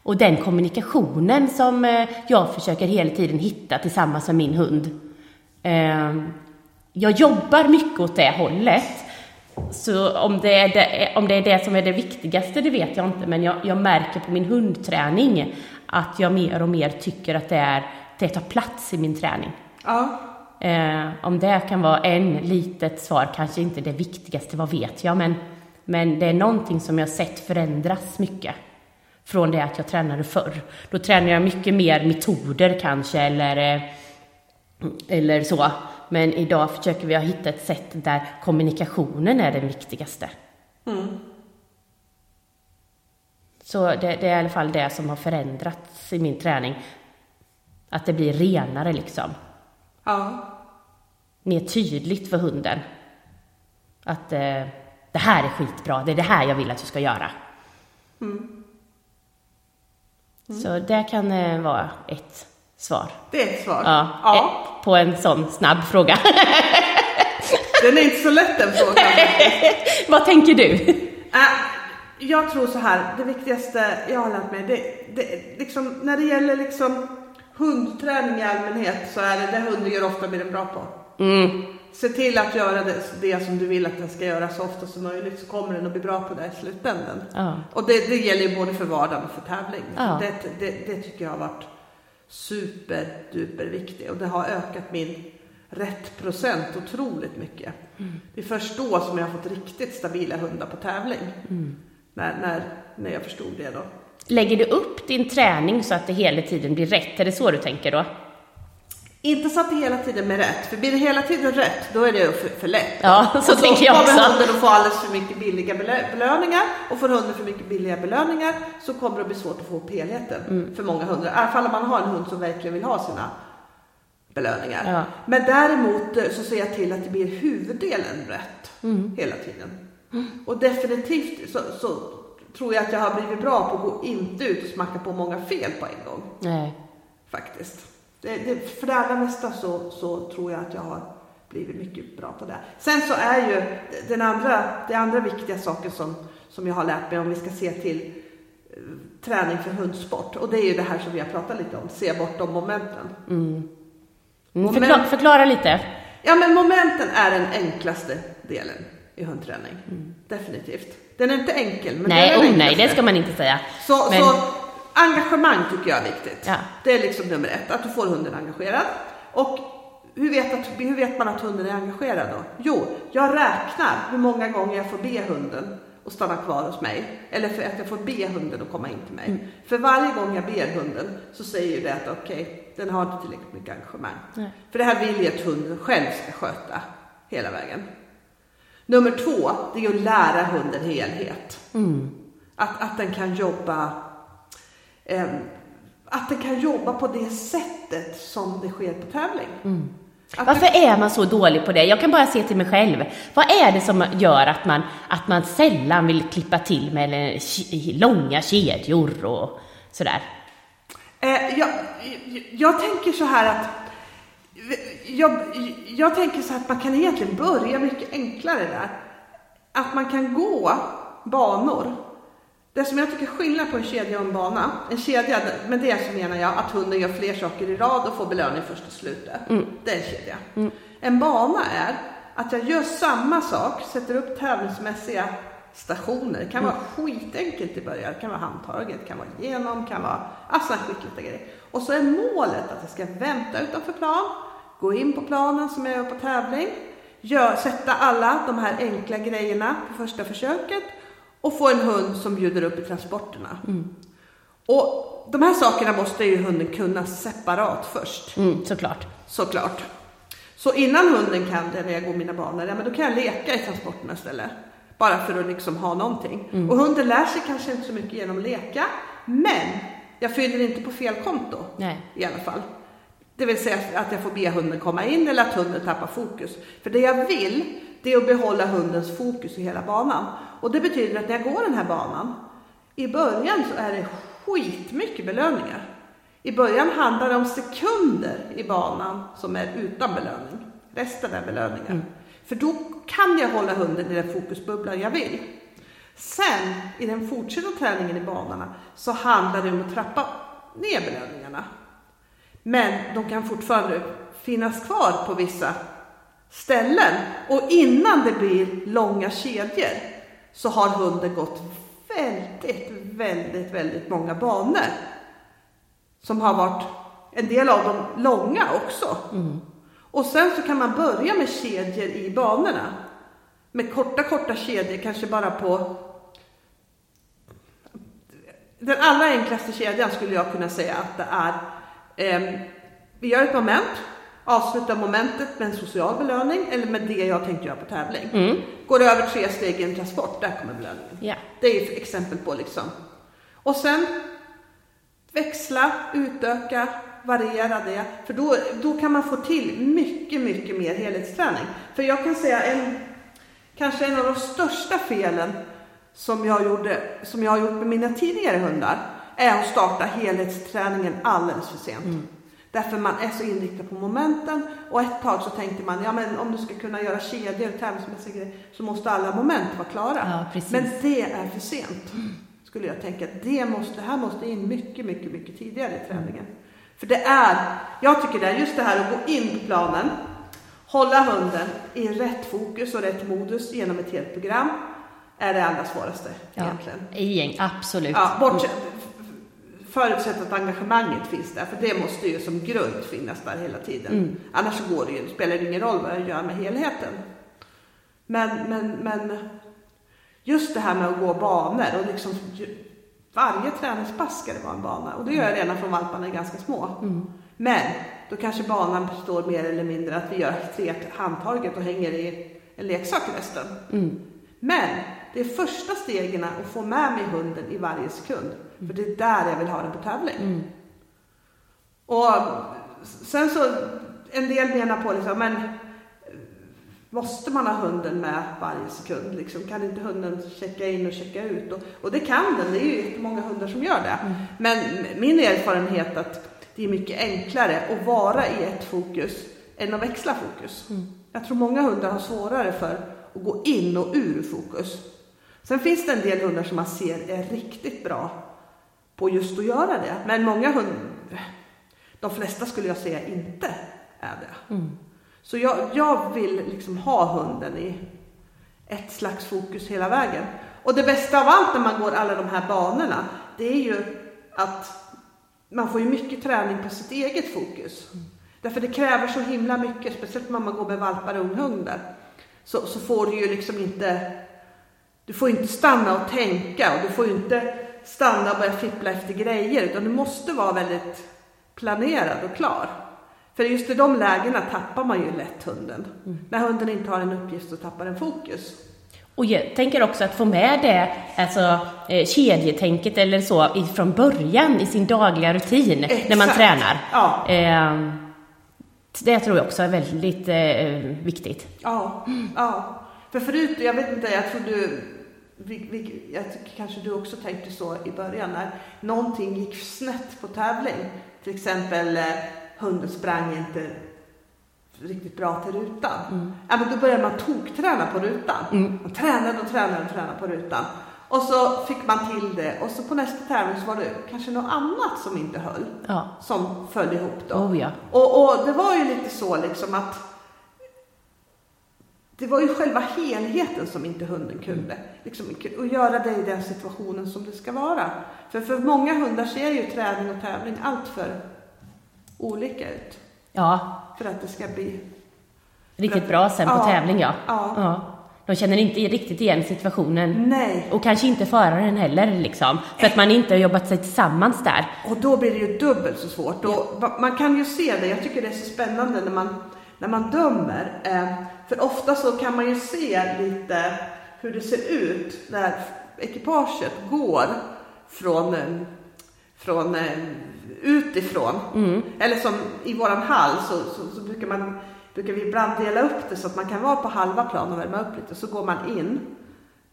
Och den kommunikationen som eh, jag försöker hela tiden hitta tillsammans med min hund. Ehm, jag jobbar mycket åt det hållet. Så om det, är det, om det är det som är det viktigaste, det vet jag inte. Men jag, jag märker på min hundträning att jag mer och mer tycker att det, är, det tar plats i min träning. Ja. Eh, om det kan vara en litet svar, kanske inte det viktigaste, vad vet jag, men, men det är någonting som jag sett förändras mycket från det att jag tränade förr. Då tränade jag mycket mer metoder kanske, eller, eh, eller så. Men idag försöker vi hitta ett sätt där kommunikationen är den viktigaste. Mm. Så det, det, är i alla fall det som har förändrats i min träning. Att det blir renare liksom. Ja. Mer tydligt för hunden. Att eh, det här är skitbra, det är det här jag vill att du ska göra. Mm. Mm. Så det kan eh, vara ett svar. Det är ett svar? Ja, ja. Ett, på en sån snabb fråga. [laughs] Den är inte så lätt den frågan. Vad tänker du? Äh, jag tror så här, det viktigaste jag har lärt mig, det, det, liksom, när det gäller liksom hundträning i allmänhet så är det det hunden gör ofta blir den bra på. Mm. Se till att göra det, det, som du vill att den ska göra så ofta som möjligt så kommer den att bli bra på det i slutändan. Ja. Och det, det gäller ju både för vardagen och för tävling. Ja. Det, det, det tycker jag har varit superduper viktigt och det har ökat min rätt procent otroligt mycket. Mm. Det är först då som jag har fått riktigt stabila hundar på tävling. Mm. När, när, när jag förstod det då. Lägger du upp din träning så att det hela tiden blir rätt? Är det så du tänker då? Inte så att det hela tiden blir rätt, för blir det hela tiden rätt, då är det för, för lätt. Ja, så och tänker jag också. kommer hunden att få alldeles för mycket billiga belö- belöningar och får hunden för mycket billiga belöningar så kommer det bli svårt att få upp helheten Mm. för många hundar. I alla fall om man har en hund som verkligen vill ha sina belöningar. Ja. Men däremot eh, så ser jag till att det blir huvuddelen rätt Mm. hela tiden. Och definitivt så, så tror jag att jag har blivit bra på att gå inte ut och smacka på många fel på en gång Nej. faktiskt. Det, det, för det allra mesta så, så tror jag att jag har blivit mycket bra på det. Sen så är ju den andra, den andra viktiga saken som, som jag har lärt mig om vi ska se till eh, träning för hundsport och det är ju det här som vi har pratat lite om, se bortom momenten. Mm, Moment- förklara, förklara lite. Ja men momenten är den enklaste delen i hundträning. Definitivt. Den är inte enkel men Mm. Nej, den är den oh nej, det ska man inte säga. Så, Men- så engagemang tycker jag är viktigt. Ja. Det är liksom nummer ett, att du får hunden engagerad. Och hur vet, att, hur vet man att hunden är engagerad då? Jo, jag räknar hur många gånger jag får be hunden att stanna kvar hos mig. Eller för att jag får be hunden att komma in till mig. Mm. För varje gång jag ber hunden så säger ju det att okej, den har inte tillräckligt mycket engagemang. Nej. För det här vill jag att hunden själv ska sköta hela vägen. Nummer två, det är att lära hunden helhet. Mm. Att, att den kan jobba ehm, att den kan jobba på det sättet som det sker på tävling. Mm. Varför är man så dålig på det? Jag kan bara se till mig själv. Vad är det som gör att man, att man sällan vill klippa till med långa kedjor och sådär? Eh, jag, jag tänker så här att jag, jag tänker så här att man kan egentligen börja mycket enklare där. Att man kan gå banor. Det som jag tycker är skillnad på en kedja och en bana, en kedja, med det så menar jag att hunden gör fler saker i rad och får belöning först och slutet. Det är en kedja. En bana är att jag gör samma sak, sätter upp tävlingsmässiga stationer. Det kan vara skitenkelt i början. Det kan vara handtaget, det kan vara igenom, det kan vara alltså skitlita grejer. Och så är målet att jag ska vänta utanför plan, gå in på planen som jag gör på tävling, gör, sätta alla de här enkla grejerna på första försöket och få en hund som bjuder upp i transporterna. Och de här sakerna måste ju hunden kunna separat först. Mm, såklart. Såklart. Så innan hunden kan det när jag går mina banor, ja, men då kan jag leka i transporterna istället. Bara för att liksom ha någonting. Och hunden lär sig kanske inte så mycket genom att leka, men jag fyller inte på fel konto Nej. i alla fall. Det vill säga att jag får be hunden komma in eller att hunden tappar fokus. För det jag vill, det är att behålla hundens fokus i hela banan. Och det betyder att när jag går den här banan, I början så är det skitmycket belöningar. I början handlar det om sekunder i banan som är utan belöning. Resten är belöningar. Mm. För då kan jag hålla hunden i den fokusbubblan jag vill. Sen i den fortsatta träningen i banorna så handlar det om att trappa ner belöningarna. Men de kan fortfarande finnas kvar på vissa ställen. Och innan det blir långa kedjor så har hunden gått väldigt, väldigt, väldigt många banor. Som har varit en del av dem långa också. Mm. Och sen så kan man börja med kedjor i banorna. Med korta, korta kedjor, kanske bara på den allra enklaste kedjan skulle jag kunna säga att det är eh, vi gör ett moment, avslutar momentet med en social belöning eller med det jag tänkte göra på tävling. Mm. Går det över tre steg i en transport, där kommer belöningen. Yeah. Det är ett exempel på liksom. Och sen växla, utöka, variera det. För då, då kan man få till mycket, mycket mer helhetsträning. För jag kan säga en, kanske en av de största felen som jag, gjorde, som jag har gjort med mina tidigare hundar är att starta helhetsträningen alldeles för sent. Mm. Därför man är så inriktad på momenten och ett tag så tänkte man, ja men om du ska kunna göra kedjor och tävlingsmässiga grejer så måste alla moment vara klara. Ja, men det är för sent. Skulle jag tänka. Det, måste, det här måste in mycket, mycket, mycket tidigare i träningen. För det är, jag tycker det är just det här att gå in på planen, hålla hunden i rätt fokus och rätt modus genom ett helt program är det allra svåraste ja, egentligen. absolut. Ja, bortsett, förutsatt att engagemanget finns där, för det måste ju som grund finnas där hela tiden. Mm. Annars går det ju, spelar det ingen roll vad jag gör med helheten. Men, men, men just det här med att gå banor och liksom varje träningspass ska det vara en bana och det gör jag redan från valparna är ganska små. Mm. Men då kanske banan består mer eller mindre att vi gör tre handtaget och hänger i en leksak resten. Mm. Men det är första stegen att få med mig hunden i varje sekund. För det är där jag vill ha den på tävling. Mm. Och sen så, en del menar på liksom, men måste man ha hunden med varje sekund? Liksom? Kan inte hunden checka in och checka ut? Och, och det kan den, det är ju jättemånga hundar som gör det. Mm. Men min erfarenhet är att det är mycket enklare att vara i ett fokus än att växla fokus. Mm. Jag tror många hundar har svårare för att gå in och ur fokus. Sen finns det en del hundar som man ser är riktigt bra på just att göra det. Men många hundar, de flesta skulle jag säga inte är det. Mm. Så jag, jag vill liksom ha hunden i ett slags fokus hela vägen. Och det bästa av allt när man går alla de här banorna, det är ju att man får ju mycket träning på sitt eget fokus. Mm. Därför det kräver så himla mycket, speciellt när man går med valpar och unghundar. Så, så får du ju liksom inte, du får inte stanna och tänka och du får ju inte stanna och börja fippla efter grejer, utan du måste vara väldigt planerad och klar. För just i de lägena tappar man ju lätt hunden. Mm. När hunden inte har en uppgift så tappar den fokus. Och jag tänker också att få med det, alltså eh, kedjetänket eller så, från början i sin dagliga rutin Exakt. när man tränar. Ja. Eh, det tror jag också är väldigt eh, viktigt. Ja, ja. För förut, jag vet inte, jag tror du, vi, vi, jag tycker kanske du också tänkte så i början när någonting gick snett på tävling. Till exempel eh, hunden sprang inte riktigt bra till rutan. Mm. Ja, men då började man tokträna på rutan. Mm. Man tränade och tränade och tränade på rutan. Och så fick man till det och så på nästa tävling så var det kanske något annat som inte höll. Ja. Som föll ihop då. Oh, ja. och, och det var ju lite så liksom att det var ju själva helheten som inte hunden kunde. Liksom, och göra det i den situationen som det ska vara. För för många hundar ser ju träning och tävling allt för olika ut. Ja. För att det ska bli... Riktigt bra sen på ja. tävling, ja. ja. ja. De känner inte riktigt igen situationen. Nej. Och kanske inte föraren heller, liksom. För att man inte har jobbat sig tillsammans där. Och då blir det ju dubbelt så svårt. Ja. man kan ju se det, jag tycker det är så spännande när man, när man dömer. Eh, för ofta så kan man ju se lite hur det ser ut när ekipaget går från, eh, från eh, utifrån. Mm. Eller som i våran hall så, så, så, brukar, man, brukar vi ibland dela upp det så att man kan vara på halva plan och värma upp lite. Så går man in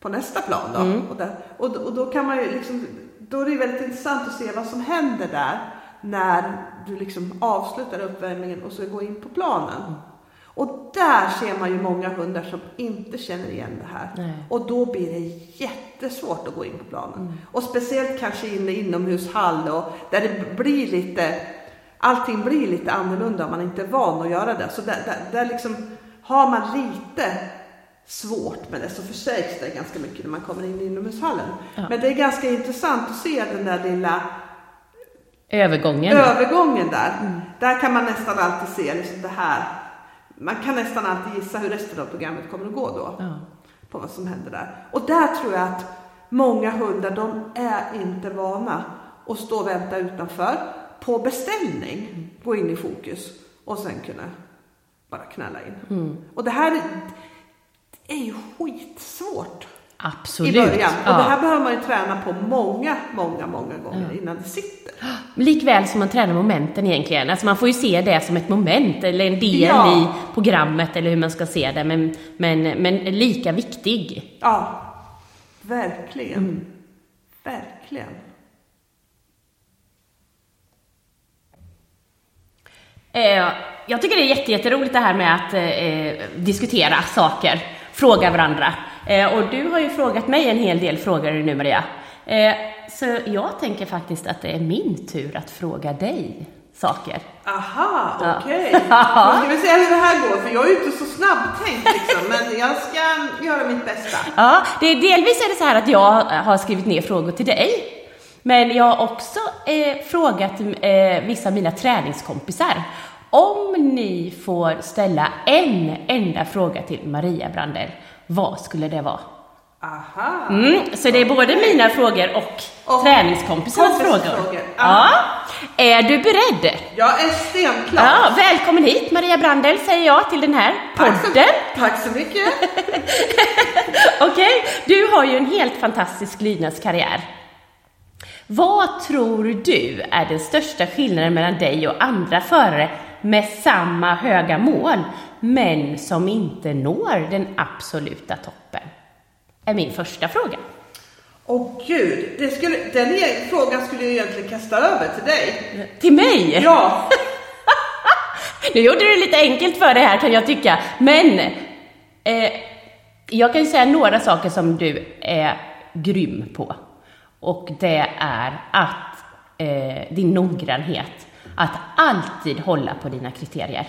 på nästa plan då. Och, där, och, och då kan man ju liksom, då är det väldigt intressant att se vad som händer där när du liksom avslutar uppvärmningen och ska gå in på planen. Och där ser man ju många hundar som inte känner igen det här. Nej. Och då blir det jättesvårt att gå in på planen. Och speciellt kanske inne i inomhushall och där det blir lite, allting blir lite annorlunda om man inte är van att göra det. Så där, där, där liksom har man lite svårt med det så förstärks det ganska mycket när man kommer in i inomhushallen. Ja. Men det är ganska intressant att se den där lilla Övergången. övergången där. Där kan man nästan alltid se liksom det här. Man kan nästan alltid gissa hur resten av programmet kommer att gå då. Ja. På vad som händer där. Och där tror jag att många hundar, de är inte vana att stå och vänta utanför på beställning. Gå in i fokus och sen kunna bara knalla in. Och det här är ju skitsvårt Absolut. i början. Och Ja. det här behöver man ju träna på många, många, många gånger innan det sitter. Likväl som man tränar momenten egentligen. Alltså man får ju se det som ett moment eller en del Ja. i programmet eller hur man ska se det. Men, men, men lika viktig. Ja, verkligen. Verkligen. Eh, jag tycker det är jätte, jätteroligt det här med att eh, diskutera saker, fråga varandra. Eh, och du har ju frågat mig en hel del frågor nu Maria. Eh, så jag tänker faktiskt att det är min tur att fråga dig saker. Aha, Ja. okej. [laughs] Då ska vi se hur det här går, för jag är ju inte så snabbtänkt liksom, men jag ska göra mitt bästa. Ja, det är, delvis är det så här att jag har skrivit ner frågor till dig. Men jag har också eh, frågat eh, vissa av mina träningskompisar. Om ni får ställa en enda fråga till Maria Brandel, vad skulle det vara? Aha. Mm, så det är både mina frågor och, Och träningskompisarnas frågor. frågor. Ja. Är du beredd? Jag är stenklar. Ja, välkommen hit Maria Brandel säger jag till den här Tack så, podden. tack så mycket. [laughs] Okej, du har ju en helt fantastisk lydnadskarriär. Vad tror du är den största skillnaden mellan dig och andra förare med samma höga mål, men som inte når den absoluta toppen? Är min första fråga. Åh gud, det skulle, den e- frågan skulle jag egentligen kasta över till dig. Till mig? Ja, [laughs] Nu gjorde du det lite enkelt för dig här kan jag tycka, men eh, jag kan ju säga några saker som du är grym på. Och det är att eh, din noggrannhet, att alltid hålla på dina kriterier.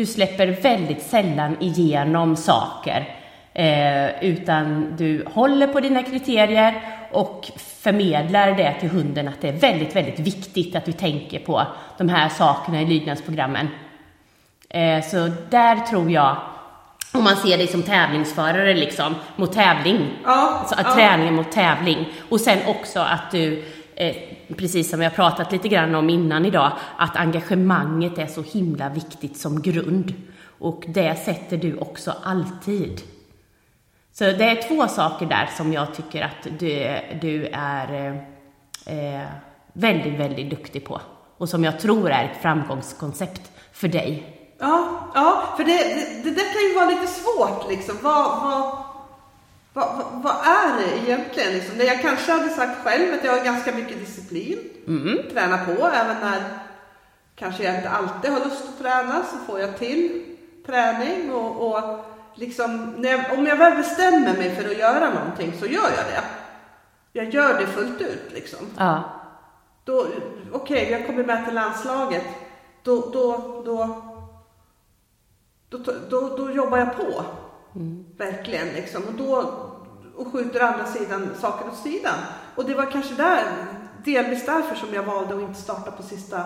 Du släpper väldigt sällan igenom saker, eh, utan du håller på dina kriterier och förmedlar det till hunden att det är väldigt, väldigt viktigt att du tänker på de här sakerna i lydnadsprogrammen. Eh, så där tror jag, om man ser dig som tävlingsförare liksom, mot tävling. Ja, så att ja. träningen mot tävling. Och sen också att du, eh, precis som vi har pratat lite grann om innan idag, att engagemanget är så himla viktigt som grund. Och det sätter du också alltid. Så det är två saker där som jag tycker att du, du är eh, eh, väldigt, väldigt duktig på. Och som jag tror är ett framgångskoncept för dig. ja, ja för det, det, det där kan ju vara lite svårt liksom. Vad, vad, vad, vad, vad är det egentligen? Liksom? Det jag kanske hade sagt själv att jag har ganska mycket disciplin. Träna på även när kanske jag inte alltid har lust att träna så får jag till träning och, och liksom, jag, om jag väl bestämmer mig för att göra någonting så gör jag det. Jag gör det fullt ut liksom. Ja. Då, okej, vi har kommit med till landslaget. Då, då, då, då, då, då jobbar jag på. Verkligen liksom. Och då och skjuter andra sidan saker åt sidan. Och det var kanske där, delvis därför som jag valde att inte starta på sista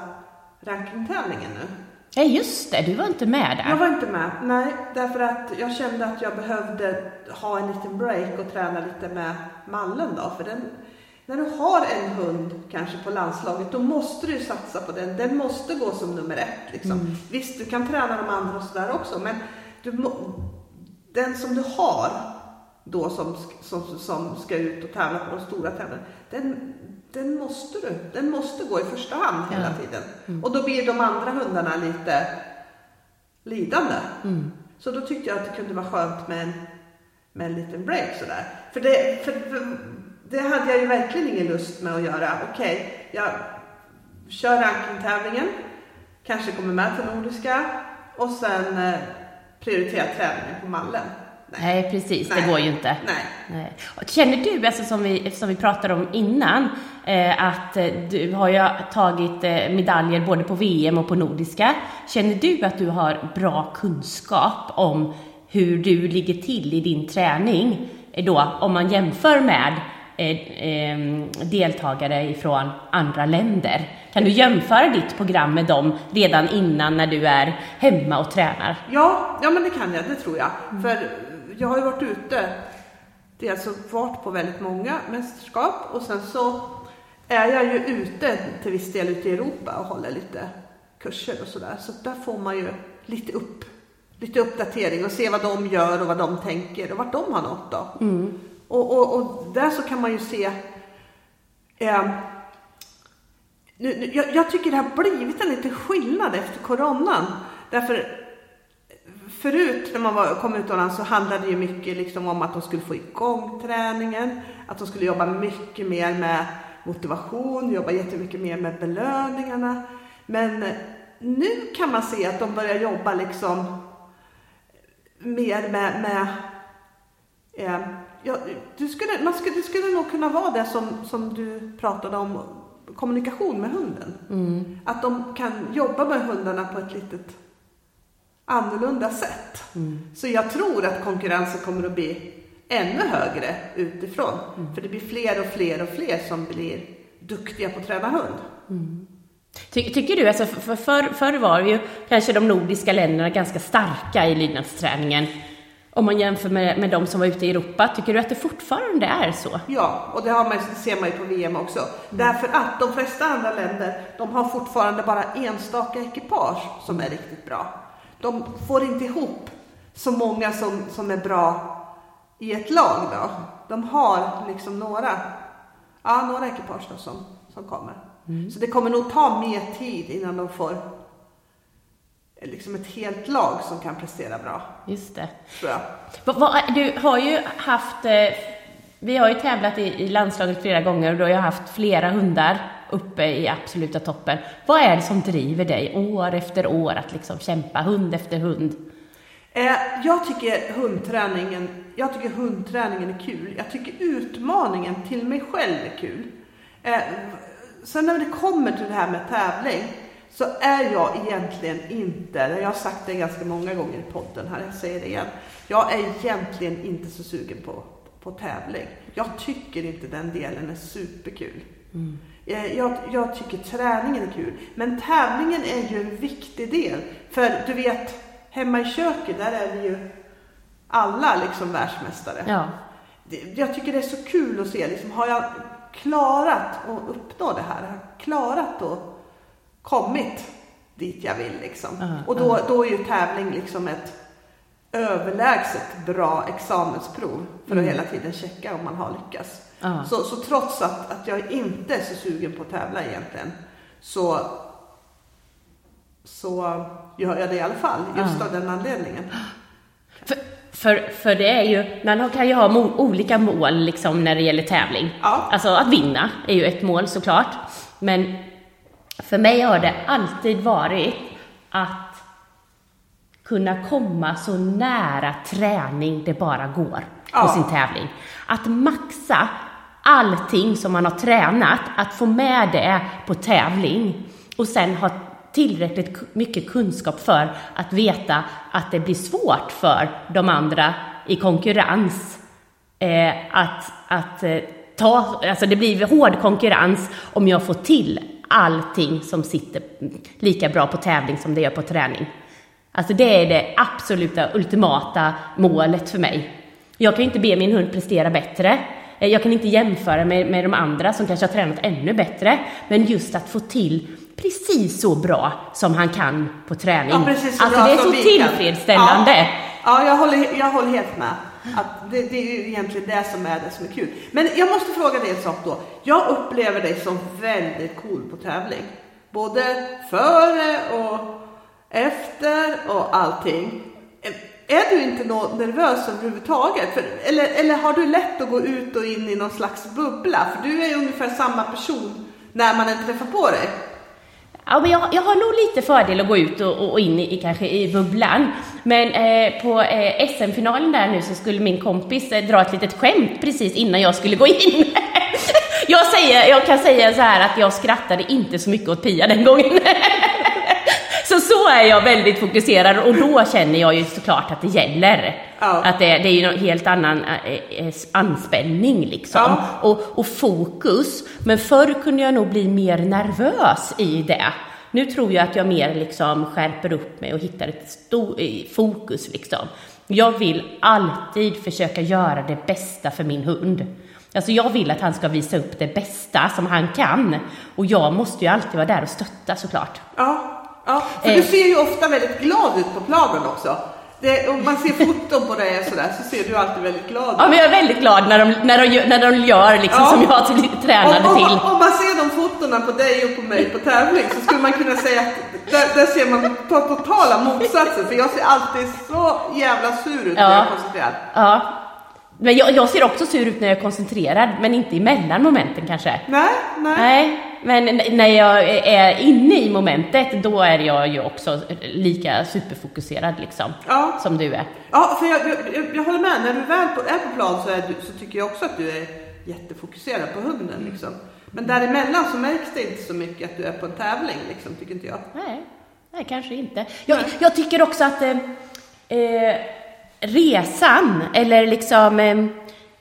rankingtävlingen nu. ja, just det, du var inte med där. Jag var inte med, nej, därför att jag kände att jag behövde ha en liten break och träna lite med mallen då. För den, när du har en hund kanske på landslaget, då måste du satsa på den. Den måste gå som nummer ett. Liksom. Visst, du kan träna de andra och sådär också, men du den som du har då som, som, som ska ut och tävla på de stora tävlingarna, den, den måste du. Den måste gå i första hand hela Ja. tiden. Och då blir de andra hundarna lite lidande. Så då tyckte jag att det kunde vara skönt med en, med en liten break sådär. För det, för, för, det hade jag ju verkligen ingen lust med att göra. Okej, okay, jag kör rankingtävlingen, kanske kommer med till Nordiska och sen prioriterar träningen på mallen. Nej, Nej precis. Nej. Det går ju inte. Nej. Nej. Känner du, alltså som vi, som vi pratade om innan, eh, att eh, du har ju tagit eh, medaljer både på VM och på Nordiska. Känner du att du har bra kunskap om hur du ligger till i din träning eh, då, om man jämför med eh, eh, deltagare ifrån andra länder. Kan du jämföra ditt program med dem redan innan när du är hemma och tränar? Ja, ja men det kan jag, det tror jag. Mm. För jag har ju varit ute, dels varit på väldigt många mästerskap och sen så är jag ju ute till viss del ute i Europa och håller lite kurser och sådär. Så där får man ju lite upp lite uppdatering och se vad de gör och vad de tänker och vart de har nått då. Mm. Och, och, och, där så kan man ju se eh, nu, nu, jag, jag, tycker det har blivit en liten skillnad efter coronan. Därför förut när man var, kom utomlands så handlade det ju mycket liksom om att de skulle få igång träningen, att de skulle jobba mycket mer med motivation, jobba jättemycket mer med belöningarna. Men nu kan man se att de börjar jobba liksom mer med, med eh, ja, du skulle, man skulle, det skulle nog kunna vara det som, som du pratade om, kommunikation med hunden. Mm. Att de kan jobba med hundarna på ett litet annorlunda sätt. Mm. Så jag tror att konkurrensen kommer att bli ännu högre utifrån. Mm. För det blir fler och fler och fler som blir duktiga på att träna hund. Mm. Ty, tycker du, alltså för, för, förr var ju kanske de nordiska länderna ganska starka i lydnadsträningen. Om man jämför med, med de som var ute i Europa, tycker du att det fortfarande är så? Ja, och det har man, ser man ju på VM också. Mm. Därför att de flesta andra länder, de har fortfarande bara enstaka ekipage som är riktigt bra. De får inte ihop så många som, som är bra i ett lag då. De har liksom några, ja, några ekipage som, som kommer. Mm. Så det kommer nog ta mer tid innan de får liksom ett helt lag som kan prestera bra. Just det. Tror jag. Du har ju haft, eh, vi har ju tävlat i landslaget flera gånger och du har ju haft flera hundar uppe i absoluta toppen. Vad är det som driver dig år efter år att liksom kämpa hund efter hund? Eh, jag tycker hundträningen, jag tycker hundträningen är kul. Jag tycker utmaningen till mig själv är kul. Eh, sen när det kommer till det här med tävling så är jag egentligen inte, jag har sagt det ganska många gånger i podden här, jag säger det igen. Jag är egentligen inte så sugen på, på tävling. Jag tycker inte den delen är superkul. Mm. Eh, jag, jag, tycker träningen är kul. Men tävlingen är ju en viktig del. För du vet, hemma i köket, där är vi ju alla liksom världsmästare. Ja. Jag tycker det är så kul att se, liksom, har jag klarat att uppnå det här. Har klarat att kommit dit jag vill liksom. Uh, och då, uh. då är ju tävling liksom ett överlägset bra examensprov för att mm. hela tiden checka om man har lyckats. Uh. Så, så trots att, att jag inte är så sugen på att tävla egentligen så, så gör jag det i alla fall, just av den anledningen. För, för, för det är ju, man kan ju ha mo, olika mål liksom när det gäller tävling. Ja. Alltså att vinna är ju ett mål såklart. Men för mig har det alltid varit att kunna komma så nära träning det bara går på ja. sin tävling. Att maxa allting som man har tränat, att få med det på tävling och sen ha tillräckligt mycket kunskap för att veta att det blir svårt för de andra i konkurrens eh, att, att eh, ta, alltså det blir hård konkurrens om jag får till allting som sitter lika bra på tävling som det gör på träning. Alltså det är det absoluta ultimata målet för mig. Jag kan inte be min hund prestera bättre. Eh, jag kan inte jämföra med, med de andra som kanske har tränat ännu bättre. Men just att få till precis så bra som han kan på träning. Ja, alltså det är så tillfredsställande. Ja, ja jag, håller, jag håller helt med. Att det, det, är ju egentligen det som är det som är kul. Men jag måste fråga dig en sak då. Jag upplever dig som väldigt cool på tävling. Både före och efter och allting. är du inte nervös överhuvudtaget? För, eller, eller har du lätt att gå ut och in i någon slags bubbla? För du är ju ungefär samma person när man än träffar på dig. Ja, men jag, jag har nog lite fördel att gå ut och, och, in i, kanske i bubblan. Men eh, på eh, SM-finalen där nu så skulle min kompis eh, dra ett litet skämt precis innan jag skulle gå in. [laughs] jag, säger, jag kan säga så här att jag skrattade inte så mycket åt Pia den gången. [laughs] Så är jag väldigt fokuserad och då känner jag ju såklart att det gäller. Ja. Att det, det är ju en helt annan eh, eh, anspänning liksom. Ja. Och, och fokus. Men förr kunde jag nog bli mer nervös i det. Nu tror jag att jag mer liksom skärper upp mig och hittar ett stor, eh, fokus liksom. Jag vill alltid försöka göra det bästa för min hund. Alltså jag vill att han ska visa upp det bästa som han kan. Och jag måste ju alltid vara där och stötta såklart. Ja, ja. för Eh. du ser ju ofta väldigt glad ut på planen också. Det, om man ser foton på dig sådär så ser du alltid väldigt glad ut. Ja, men jag är väldigt glad när de, när de, när de gör liksom Ja. som jag till- tränade om, till. Om, om man ser de fotona på dig och på mig på tävling så skulle man kunna säga att där, där ser man to- totala motsatsen. För jag ser alltid så jävla sur ut när Ja. jag är koncentrerad. Ja. Men jag, jag ser också sur ut när jag är koncentrerad, men inte emellan momenten kanske. Nej, nej. Nej, men när jag är inne i momentet, då är jag ju också lika superfokuserad liksom. Ja. Som du är. Ja, för jag, jag, jag håller med. När du väl på, är på plan så, du, så tycker jag också att du är jättefokuserad på hunden. Liksom. Men däremellan så märks det inte så mycket att du är på en tävling, liksom, tycker inte jag. Nej, nej kanske inte. Jag, jag tycker också att eh, eh, resan, eller liksom eh,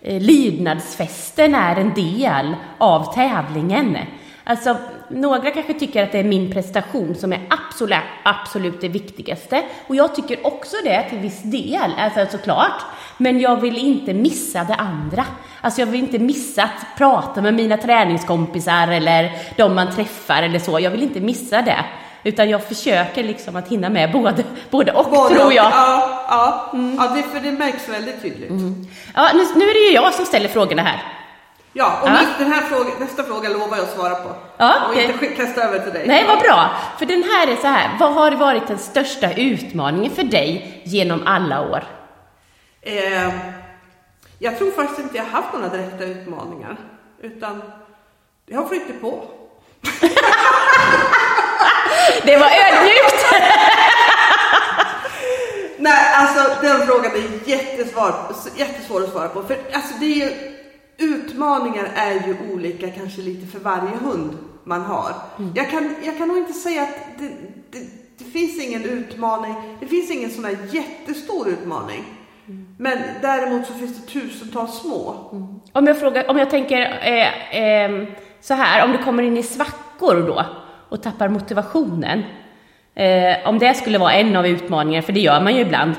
eh, lydnadsfesten är en del av tävlingen. Alltså, några kanske tycker att det är min prestation som är absolut, absolut det viktigaste. Och jag tycker också det till viss del, alltså såklart. Men jag vill inte missa det andra. Alltså jag vill inte missa att prata med mina träningskompisar eller de man träffar eller så. Jag vill inte missa det. Utan jag försöker liksom att hinna med både, både och, Både tror och- jag. Ja, ja, ja det, för det märks väldigt tydligt. Ja, nu, nu är det ju jag som ställer frågorna här. Ja, och Ja. den här frågan, nästa fråga lovar jag att svara på. Ja, och inte kasta över till dig. Nej, vad bra. För den här är så här. Vad har varit den största utmaningen för dig genom alla år? Eh, jag tror faktiskt inte jag har haft några direkta utmaningar. Utan det har flyttat på. [laughs] Det var ödmjukt! [laughs] Nej, alltså den frågan är jättesvår, jättesvår att svara på. För alltså, det är ju, utmaningar är ju olika kanske lite för varje hund man har. Jag, kan, jag kan nog inte säga att det, det, det finns ingen utmaning. Det finns ingen sån här jättestor utmaning. Men däremot så finns det tusentals små. Om jag, frågar, om jag tänker eh, eh, så här, om du kommer in i svackor då och tappar motivationen. Eh, om det skulle vara en av utmaningarna, för det gör man ju ibland.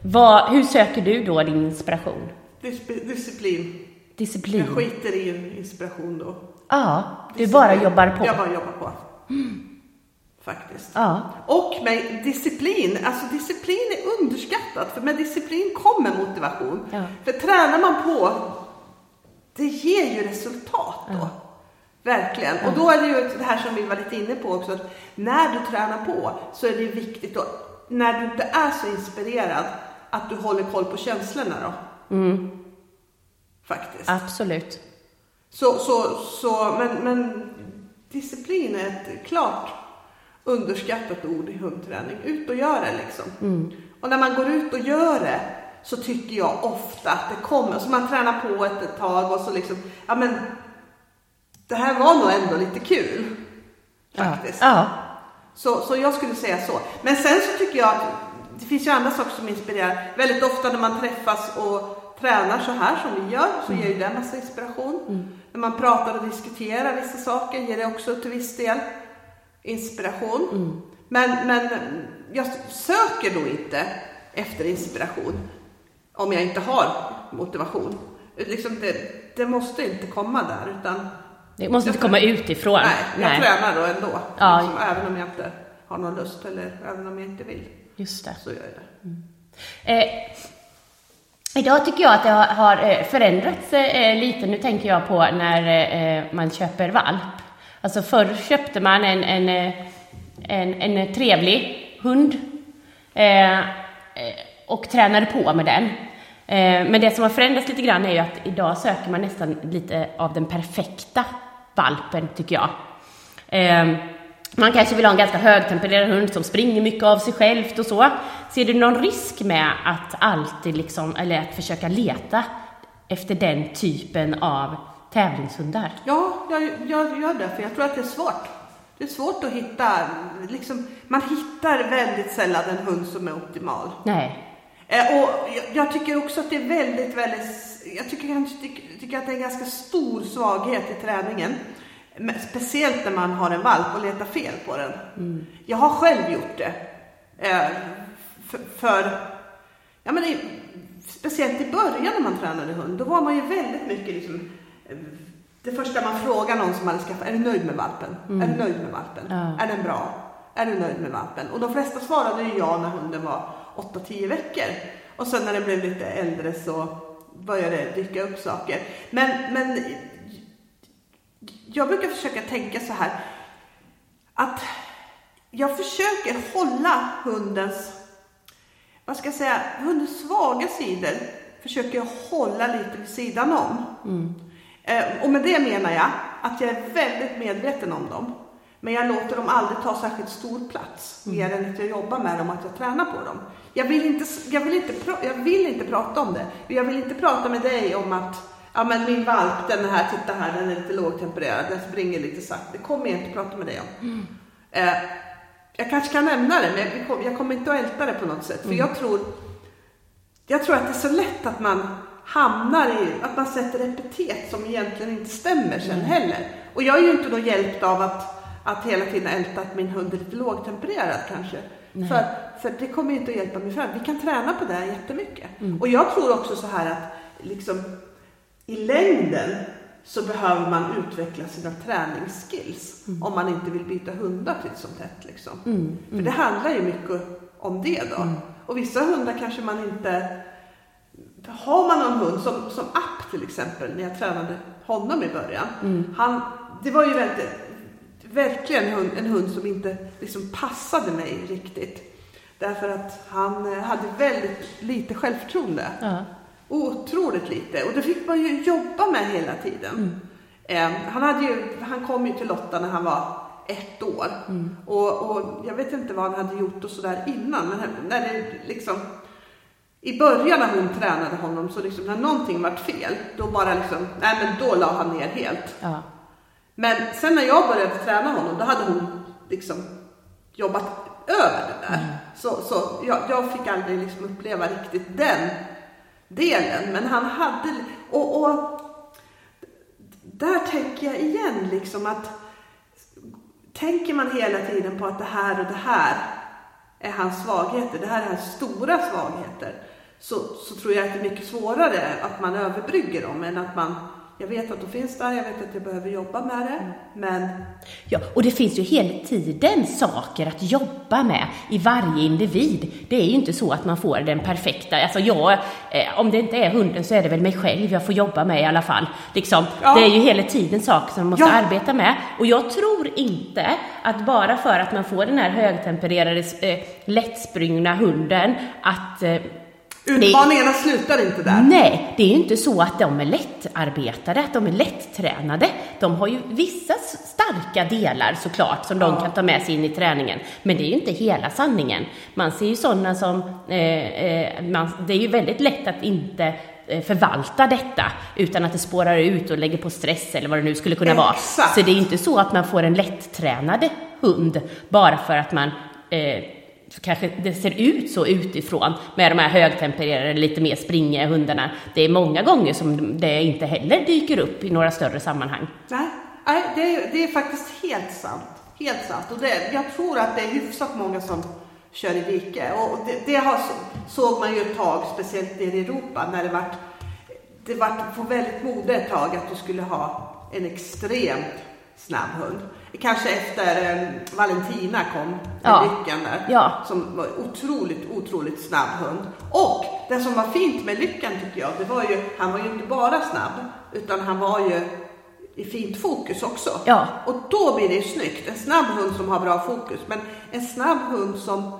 Vad, hur söker du då din inspiration? Dis- disciplin. Disciplin? Jag skiter i inspiration då. Ja, du Disciplin. bara jobbar på. Jag bara jobbar på. Faktiskt. Ja. Och med disciplin, alltså disciplin är underskattat för med disciplin kommer motivation. Ja. För tränar man på, det ger ju resultat då. Verkligen. Och då är det ju det här som vi var lite inne på också, att när du tränar på så är det viktigt då, när du inte är så inspirerad, att du håller koll på känslorna då. Faktiskt. Absolut. Så, så, så, men, men disciplin är ett klart underskattat ord i hundträning. Ut och gör det liksom. Och när man går ut och gör det så tycker jag ofta att det kommer. Så man tränar på ett, ett tag och så liksom, ja men det här var nog ändå lite kul. Faktiskt. Ja. ja. Så, så jag skulle säga så. Men sen så tycker jag att det finns ju andra saker som inspirerar. Väldigt ofta när man träffas och tränar så här som vi gör så ger ju det en massa inspiration. När man pratar och diskuterar vissa saker ger det också till viss del inspiration. Men, men jag söker då inte efter inspiration om jag inte har motivation. Liksom det, det måste inte komma där utan Det måste inte komma utifrån. Nej, jag tränar då ändå. Ja. Liksom, även om jag inte har någon lust eller även om jag inte vill. Just det. Så gör jag det. Eh, idag tycker jag att det har, eh, förändrats eh, eh, lite. Nu tänker jag på när man köper valp. Alltså förr köpte man en, en, en, en trevlig hund. Och tränade på med den. Men det som har förändrats lite grann är ju att idag söker man nästan lite av den perfekta valpen, tycker jag. Man kanske vill ha en ganska högtempererad hund som springer mycket av sig självt och så. Ser du någon risk med att alltid liksom, eller att försöka leta efter den typen av tävlingshundar? Ja, jag, jag gör det, för jag tror att det är svårt. Det är svårt att hitta, liksom, man hittar väldigt sällan en hund som är optimal. Nej. Eh, och jag, tycker också att det är väldigt, väldigt, jag tycker, tycker, att det är en ganska stor svaghet i träningen. Speciellt när man har en valp och letar fel på den. Jag har själv gjort det. För, för ja, men i, speciellt i början när man tränade hund, då var man ju väldigt mycket liksom, eh, det första man frågar någon som hade skaffat, är du nöjd med valpen? Är du nöjd med valpen? Ja. Är den bra? Är du nöjd med valpen? Och de flesta svarade ju ja när hunden var 8-10 veckor. Och sen när den blev lite äldre så började det dyka upp saker. Men, men jag brukar försöka tänka så här att jag försöker hålla hundens, vad ska jag säga, hundens svaga sidor försöker jag hålla lite vid sidan om. Eh, och med det menar jag att jag är väldigt medveten om dem. Men jag låter dem aldrig ta särskilt stor plats, mer än att jag jobbar med dem och att jag tränar på dem. Jag vill, inte, jag, vill inte, jag vill inte prata om det. Jag vill inte prata med dig om att ja, men min valp, den här, titta här, den är lite lågtempererad, den springer lite sakta. Det kommer jag inte prata med dig om. Eh, jag kanske kan nämna det, men jag kom- jag kommer inte att älta det på något sätt. För jag tror jag tror att det är så lätt att man hamnar i, att man sätter epitet som egentligen inte stämmer sen heller. Och jag är ju inte då hjälpt av att, att hela tiden älta att min hund är lite lågtempererad kanske. För, för det kommer ju inte att hjälpa mig fram. Vi kan träna på det här jättemycket. Och jag tror också så här att liksom, i längden så behöver man utveckla sina träningsskills om man inte vill byta hundar titt som tätt. Liksom. För det handlar ju mycket om det då. Och vissa hundar kanske man inte... Har man någon hund, som, som App till exempel, när jag tränade honom i början. Han, det var ju väldigt, verkligen en hund, en hund som inte liksom passade mig riktigt. Därför att han eh, hade väldigt lite självförtroende. Ja. Otroligt lite. Och det fick man ju jobba med hela tiden. Eh, han, hade ju, han kom ju till Lotta när han var ett år. Och, och jag vet inte vad han hade gjort och sådär innan. Men när det liksom... I början när hon tränade honom så liksom när någonting vart fel, då bara liksom, nej men då la han ner helt. Ja. Men sen när jag började träna honom, då hade hon liksom jobbat över det där. Så, så jag, jag fick aldrig liksom uppleva riktigt den delen. Men han hade, och, och där tänker jag igen liksom att tänker man hela tiden på att det här och det här är hans svagheter, det här är hans stora svagheter, så, så tror jag att det är mycket svårare att man överbrygger dem än att man, jag vet att de finns där, jag vet att jag behöver jobba med det, men Ja, och det finns ju hela tiden saker att jobba med i varje individ. Det är ju inte så att man får den perfekta, alltså jag, eh, om det inte är hunden så är det väl mig själv jag får jobba med i alla fall. Liksom, Ja. Det är ju hela tiden saker som man måste Ja. arbeta med. Och jag tror inte att bara för att man får den här högtempererade, eh, lättsprungna hunden, att eh, utmaningarna slutar inte där. Nej, det är ju inte så att de är lättarbetade, att de är lättränade. De har ju vissa starka delar såklart som de kan ta med sig in i träningen. Men det är ju inte hela sanningen. Man ser ju sådana som, eh, eh, man, det är ju väldigt lätt att inte eh, förvalta detta utan att det spårar ut och lägger på stress eller vad det nu skulle kunna vara. Exakt. Så det är inte så att man får en lättränad hund bara för att man eh, kanske det ser ut så utifrån med de här högtempererade, lite mer springiga hundarna. Det är många gånger som det inte heller dyker upp i några större sammanhang. Nej, nej det, är, det är faktiskt helt sant. Helt sant. Och det, jag tror att det är hyfsat många som kör i dike. Och det, det har, såg man ju ett tag, speciellt nere i Europa, när det vart, det på väldigt mode ett tag att du skulle ha en extremt snabb hund. Kanske efter eh, Valentina kom Ja. Lyckan där. Ja. Som var otroligt, otroligt snabb hund. Och det som var fint med Lyckan tycker jag, det var ju, han var ju inte bara snabb, utan han var ju i fint fokus också. Ja. Och då blir det ju snyggt. En snabb hund som har bra fokus. Men en snabb hund som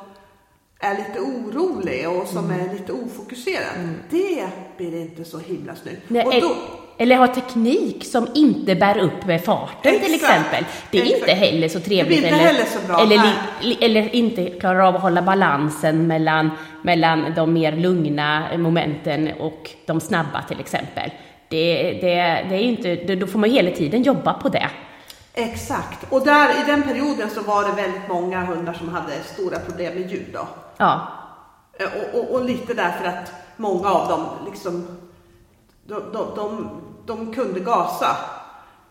är lite orolig och som är lite ofokuserad. Det blir inte så himla snyggt. Nej, och då, Eller ha teknik som inte bär upp med farten till Exakt. exempel. Det är Exakt. inte heller så trevligt. Det blir inte eller, heller så bra. Eller, li, eller inte klarar av att hålla balansen mellan, mellan de mer lugna momenten och de snabba till exempel. Det, det, det är inte, det- då får man hela tiden jobba på det. exakt. Och där i den perioden så var det väldigt många hundar som hade stora problem med ljud. Då. Ja, Eh, Och, och, och lite därför att många av dem liksom, de, de, de, de kunde gasa.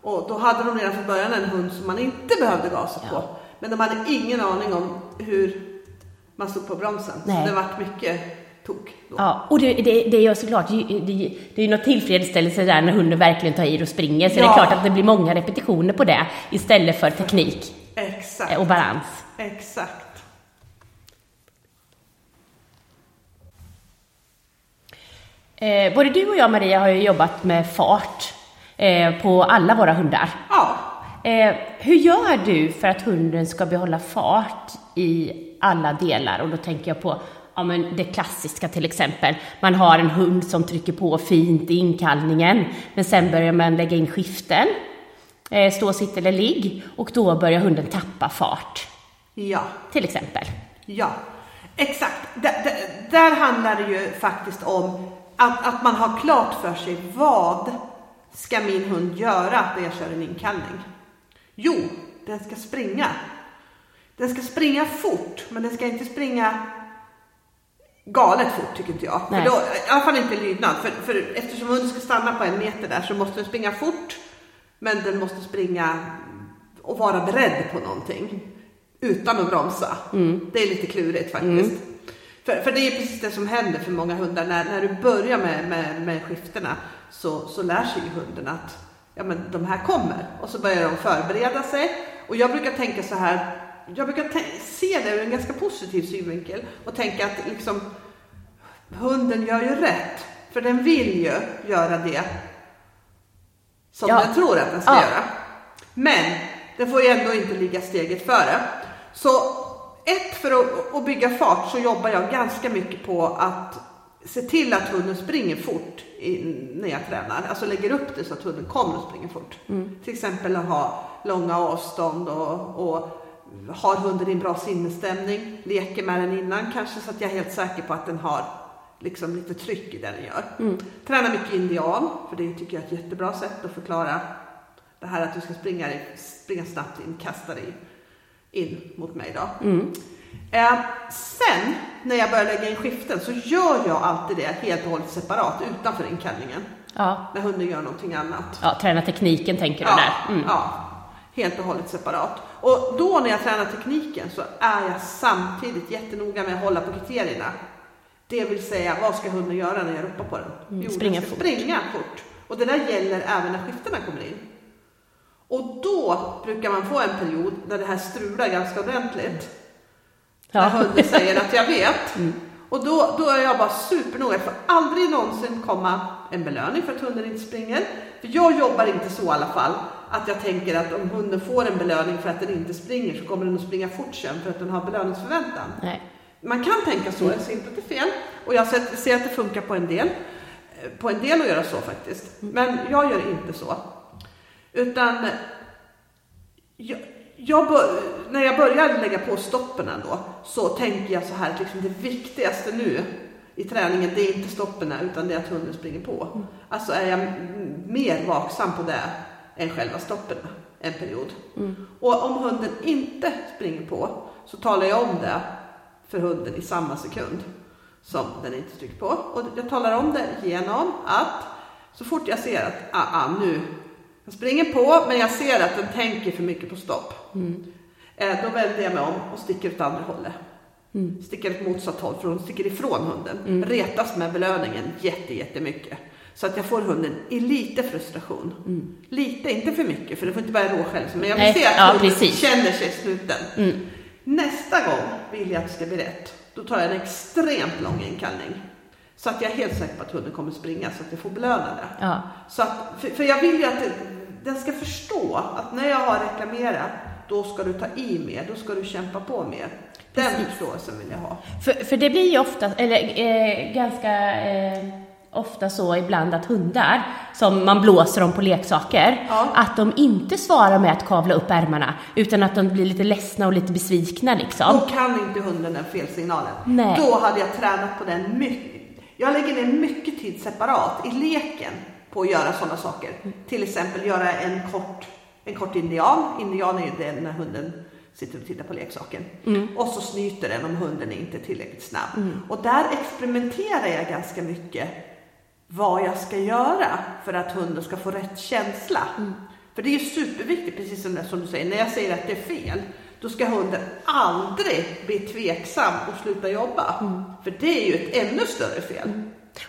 Och då hade de redan från början en hund som man inte behövde gasa Ja. på. Men de hade ingen aning om hur man stod på bromsen. Nej. Så det vart mycket tok då. ja. och det, det, det är ju såklart, det, det, det är ju något tillfredsställelse där när hunden verkligen tar i och springer. Så det är Ja. klart att det blir många repetitioner på det istället för teknik Exakt. och balans. Exakt. Eh, både du och jag, Maria, har ju jobbat med fart eh, på alla våra hundar. Ja. Eh, hur gör du för att hunden ska behålla fart i alla delar? Och då tänker jag på ja, men det klassiska till exempel. Man har en hund som trycker på fint i inkallningen, men sen börjar man lägga in skiften, eh, stå, sitt eller ligg, och då börjar hunden tappa fart, Ja. till exempel. Ja, exakt. Där, där handlar det ju faktiskt om att, att man har klart för sig vad ska min hund göra när jag kör en inkallning? Jo, den ska springa. Den ska springa fort, men den ska inte springa galet fort tycker inte jag. För då, I alla fall inte lydnad. För, för eftersom hunden ska stanna på en meter där så måste den springa fort. Men den måste springa och vara beredd på någonting. Utan att bromsa. Det är lite klurigt faktiskt. För, för det är precis det som händer för många hundar. När, när du börjar med, med, med skiftena så, så lär sig hunden att ja, men de här kommer. Och så börjar de förbereda sig. Och jag brukar tänka så här. Jag brukar se det ur en ganska positiv synvinkel. Och tänka att liksom hunden gör ju rätt. För den vill ju göra det som Ja. den tror att den ska Ja. göra. Men den får ju ändå inte ligga steget före. Så ett, för att, att bygga fart så jobbar jag ganska mycket på att se till att hunden springer fort i, när jag tränar. Alltså lägger upp det så att hunden kommer att springa fort. Till exempel att ha långa avstånd och, och har hunden i en bra sinnesstämning. Leker med den innan kanske så att jag är helt säker på att den har liksom lite tryck i det den gör. Tränar mycket indian, för det tycker jag är ett jättebra sätt att förklara det här att du ska springa, springa snabbt in, kasta dig in mot mig då. Eh, sen när jag börjar lägga in skiften så gör jag alltid det helt och hållet separat utanför inkallningen. Ja, När hunden gör någonting annat. ja träna tekniken tänker du Ja, där. Mm. ja, helt och hållet separat. Och då när jag tränar tekniken så är jag samtidigt jättenoga med att hålla på kriterierna. Det vill säga, vad ska hunden göra när jag ropar på den? Mm, Jo, springa den ska fort. springa fort. Och det där gäller även när skiftena kommer in. Och då brukar man få en period där det här strular ganska ordentligt. När Ja. hunden säger att jag vet. Och då, då är jag bara supernoga. Det får aldrig någonsin komma en belöning för att hunden inte springer. För jag jobbar inte så i alla fall. Att jag tänker att om hunden får en belöning för att den inte springer så kommer den att springa fort sen för att den har belöningsförväntan. Nej. Man kan tänka så, jag säger inte att det är fel. Och jag ser, ser att det funkar på en del. På en del att göra så faktiskt. Men jag gör inte så. Utan jag, jag bör, när jag börjar lägga på stoppen då så tänker jag så här att liksom det viktigaste nu i träningen det är inte stoppen utan det är att hunden springer på. Alltså är jag mer vaksam på det än själva stoppen en period. Och om hunden inte springer på så talar jag om det för hunden i samma sekund som den inte trycker på. Och jag talar om det genom att så fort jag ser att ah, ah, nu jag springer på men jag ser att den tänker för mycket på stopp. Eh, då vänder jag mig om och sticker åt andra hållet. Sticker åt motsatt håll för hon sticker ifrån hunden. Retas med belöningen jätte, jättemycket. Så att jag får hunden i lite frustration. Lite, inte för mycket för det får inte börja rå själv. Men jag vill se att ja, hunden precis. känner sig sluten. Nästa gång vill jag att det ska bli rätt. Då tar jag en extremt lång inkallning. Så att jag är helt säker på att hunden kommer springa så att jag får belöna det. Ja. Så att, för, för jag vill ju att det, den ska förstå att när jag har reklamerat, då ska du ta i mer, då ska du kämpa på mer. Den förståelsen vill jag ha. För, för det blir ju ofta, eller eh, ganska eh, ofta så ibland att hundar, som man blåser dem på leksaker, Ja. att de inte svarar med att kavla upp ärmarna, utan att de blir lite ledsna och lite besvikna liksom. Då kan inte hunden den felsignalen. Nej. Då hade jag tränat på den mycket. Jag lägger ner mycket tid separat i leken på att göra sådana saker. Till exempel göra en kort, en kort indian. Indian är ju det när hunden sitter och tittar på leksaken. Och så snyter den om hunden är inte är tillräckligt snabb. Och där experimenterar jag ganska mycket vad jag ska göra för att hunden ska få rätt känsla. För det är ju superviktigt, precis som du säger, när jag säger att det är fel, då ska hunden aldrig bli tveksam och sluta jobba. För det är ju ett ännu större fel.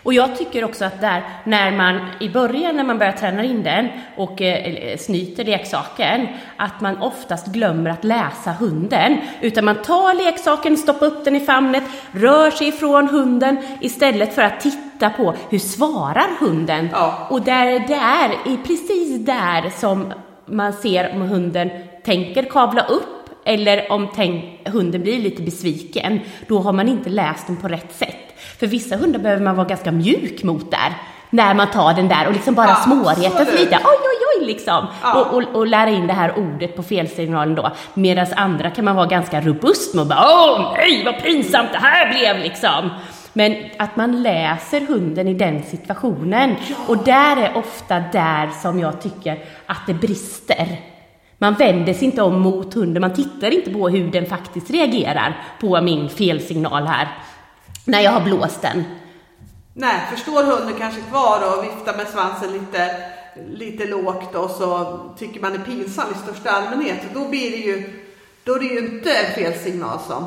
Och jag tycker också att där, när man i början när man börjar träna in den och eh, snyter leksaken, att man oftast glömmer att läsa hunden. Utan man tar leksaken, stoppar upp den i famnet, rör sig ifrån hunden istället för att titta på hur svarar hunden. Ja. Och där, det är precis där som man ser om hunden tänker kavla upp eller om tänk, hunden blir lite besviken, då har man inte läst den på rätt sätt. För vissa hundar behöver man vara ganska mjuk mot där, när man tar den där och liksom bara Ja, småretas lite, oj oj oj liksom. Ja. Och, och, och lära in det här ordet på felsignalen då. Medan andra kan man vara ganska robust med och bara, åh nej vad pinsamt det här blev liksom. Men att man läser hunden i den situationen. Och där är ofta där som jag tycker att det brister. Man vänder sig inte om mot hunden, man tittar inte på hur den faktiskt reagerar på min felsignal här. När jag har blåst den. Nej, förstår hunden kanske kvar och viftar med svansen lite, lite lågt och så tycker man är pinsam i största allmänhet. Då blir det ju, då är det ju inte fel signal som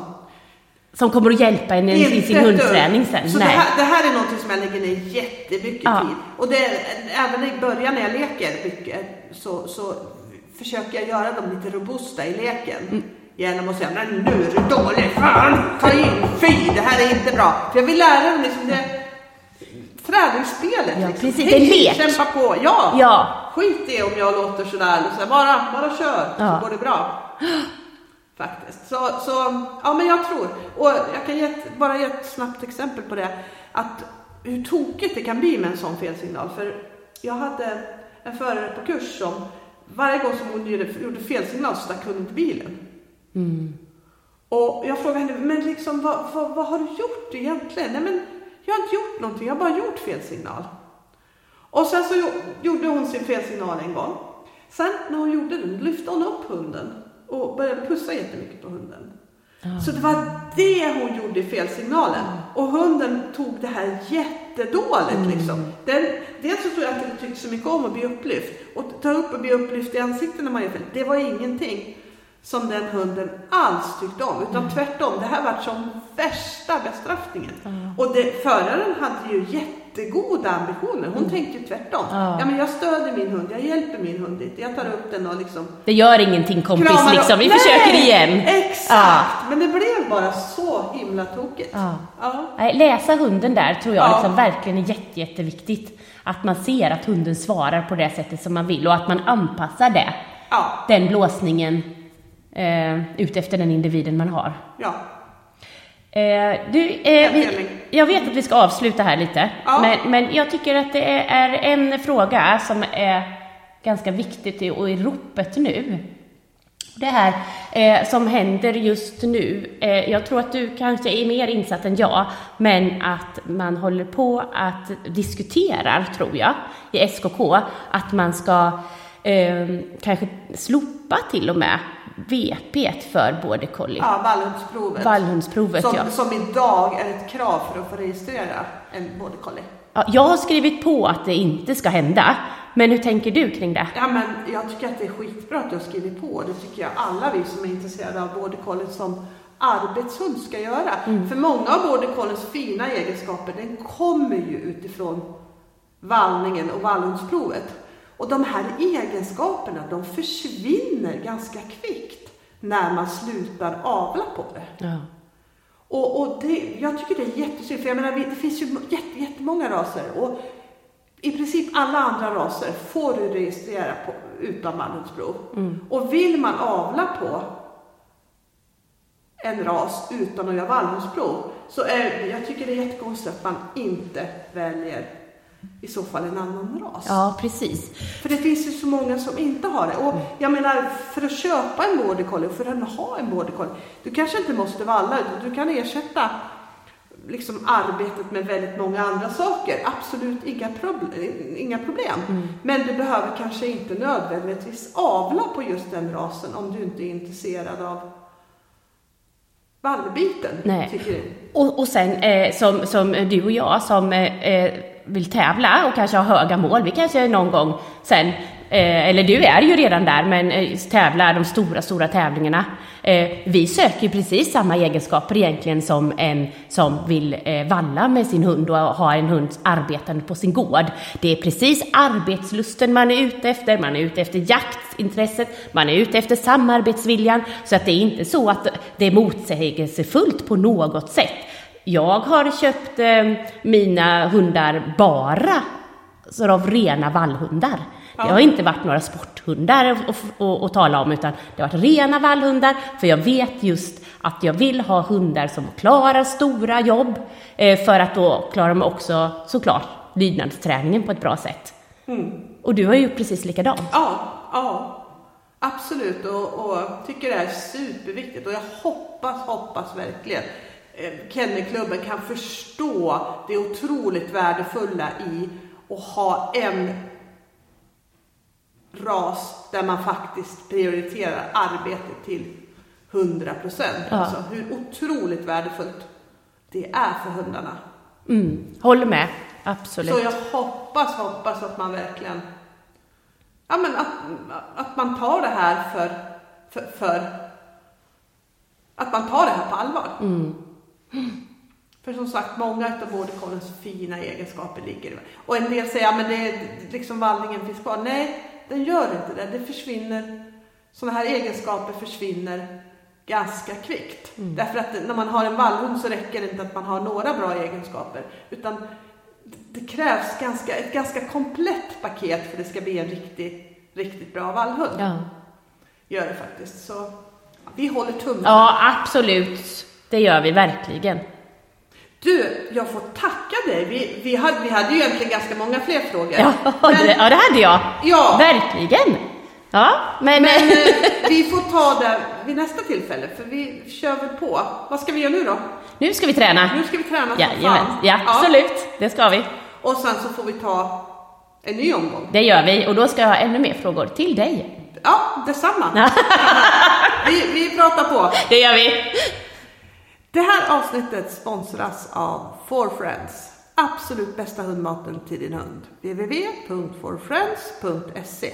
Som kommer att hjälpa en i sin hundträning sen. Så det Nej. här, det här är någonting som jag lägger ner jättemycket Ja. tid. Och det, även i början när jag leker mycket så, så försöker jag göra dem lite robusta i leken. Mm. Genom att säga, men nu är du dålig, fan, ta in, fy, det här är inte bra. För jag vill lära dem liksom det träningsspelet. Ja, liksom. precis, Hej, en lek. Kämpa på, ja. Ja. Skit i om jag låter sådär, så här, bara, bara kör Ja. så går det bra. Faktiskt. Så, så, ja men jag tror, och jag kan ge bara ge ett snabbt exempel på det, att hur tokigt det kan bli med en sån felsignal. För jag hade en förare på kurs som varje gång som hon gjorde, felsignal så stack hunden till bilen. Och jag frågade henne, men liksom vad, vad, vad har du gjort egentligen? Nej men jag har inte gjort någonting, jag har bara gjort fel signal. Och sen så gjo- gjorde hon sin felsignal en gång. Sen när hon gjorde den lyfte hon upp hunden och började pussa jättemycket på hunden. Så det var det hon gjorde i felsignalen. Och hunden tog det här jättedåligt liksom. Den, dels så tror jag att den tyckte så mycket om att bli upplyft. Och ta upp och bli upplyft i ansiktet när man gör fel, det var ingenting som den hunden alls tyckte om. Utan tvärtom, det här var som värsta bestraffningen. Och det, föraren hade ju jättegoda ambitioner. Hon tänkte ju tvärtom. Ja. Ja. men jag stöder min hund, jag hjälper min hund lite. Jag tar upp den och liksom Det gör ingenting kompis liksom, vi Nej, försöker igen. Exakt! Ja. Men det blev bara så himla tokigt. Ja. Läsa hunden där tror jag Ja. liksom verkligen är jätte, jätteviktigt. Att man ser att hunden svarar på det sättet som man vill och att man anpassar det, den blåsningen, eh, utefter den individen man har. ja. Eh, du, eh, vi, jag vet att vi ska avsluta här lite, Ja. men, men jag tycker att det är en fråga som är ganska viktigt i, och i ropet nu. Det här eh, som händer just nu, eh, jag tror att du kanske är mer insatt än jag, men att man håller på att diskuterar, tror jag, i SKK, att man ska eh, kanske slopa till och med VP för border collie. ja vallhundsprovet. Vallhundsprovet, som, ja. som idag är ett krav för att få registrera en border collie. ja. Jag har skrivit på att det inte ska hända, men hur tänker du kring det? Ja, men jag tycker att det är skitbra att du har skrivit på. Det tycker jag alla vi som är intresserade av border collie som arbetshund ska göra. Mm. För många av border collies fina egenskaper, den kommer ju utifrån vallningen och vallhundsprovet. Och de här egenskaperna, de försvinner ganska kvickt när man slutar avla på det. Ja. Och, och det, jag tycker det är jättesynd, för jag menar, det finns ju jätte, jättemånga raser. Och i princip alla andra raser får du registrera på, utan vallhundsprov. Och vill man avla på en ras utan att göra vallhundsprov så är jag tycker det är jättekonstigt att man inte väljer i så fall en annan ras. Ja, precis. För det finns ju så många som inte har det. Och jag menar, för att köpa en border collie, för att ha en border collie, du kanske inte måste valla, utan du kan ersätta liksom arbetet med väldigt många andra saker. Absolut inga, proble inga problem. Men du behöver kanske inte nödvändigtvis avla på just den rasen om du inte är intresserad av vallbiten. Nej. Och, och sen eh, som, som du och jag som eh, eh, vill tävla och kanske ha höga mål, vi kanske någon gång sen, eh, eller du är ju redan där, men eh, tävlar de stora, stora tävlingarna. Eh, vi söker ju precis samma egenskaper egentligen som en som vill eh, valla med sin hund och ha en hund arbetande på sin gård. Det är precis arbetslusten man är ute efter, man är ute efter jaktintresset, man är ute efter samarbetsviljan, så att det är inte så att det är motsägelsefullt på något sätt. Jag har köpt eh, mina hundar bara så av rena vallhundar. Det har inte varit några sporthundar att, att, tala om, utan det har varit rena vallhundar, för jag vet just att jag vill ha hundar som klarar stora jobb, eh, för att då klarar de också såklart lydnadsträningen på ett bra sätt. Och du har ju gjort precis likadant. Ja, ja. Absolut, och, och tycker det är superviktigt. Och jag hoppas, hoppas verkligen Kennelklubben kan förstå det otroligt värdefulla i att ha en ras där man faktiskt prioriterar arbetet till 100 procent. Ja. Alltså hur otroligt värdefullt det är för hundarna. Mm, håller med, absolut. Så jag hoppas, hoppas att man verkligen, ja men att, att man tar det här för, för, för att man tar det här på allvar. För som sagt, många av colliens fina egenskaper ligger i Och en del säger, ja men det är liksom vallningen finns kvar. Nej, den gör inte det. Det försvinner, sådana här egenskaper försvinner ganska kvickt. Därför att när man har en vallhund så räcker det inte att man har några bra egenskaper. Utan det krävs ganska, ett ganska komplett paket för att det ska bli en riktigt, riktigt bra vallhund. Ja. Gör det faktiskt. Så vi håller tummen. ja, absolut. Det gör vi verkligen. Du, jag får tacka dig. Vi, vi, hade, vi hade ju egentligen ganska måga fler frågor. Ja, [laughs] Men- det, ja, det hade jag. Ja. Verkligen. Ja, men... Men eh, [laughs] vi får ta det vid nästa tillfälle, för vi kör väl på. Vad ska vi göra nu då? nu ska vi träna. Nu ska vi träna som Jajamän. fan. Ja, absolut. Det ska vi. Och sen så får vi ta en ny omgång. Det gör vi. Och då ska jag ha ännu mer frågor till dig. Ja, detsamma. [laughs] vi, vi pratar på. Det gör vi. Det här avsnittet sponsras av For Friends. Absolut bästa hundmaten till din hund. www.forfriends.se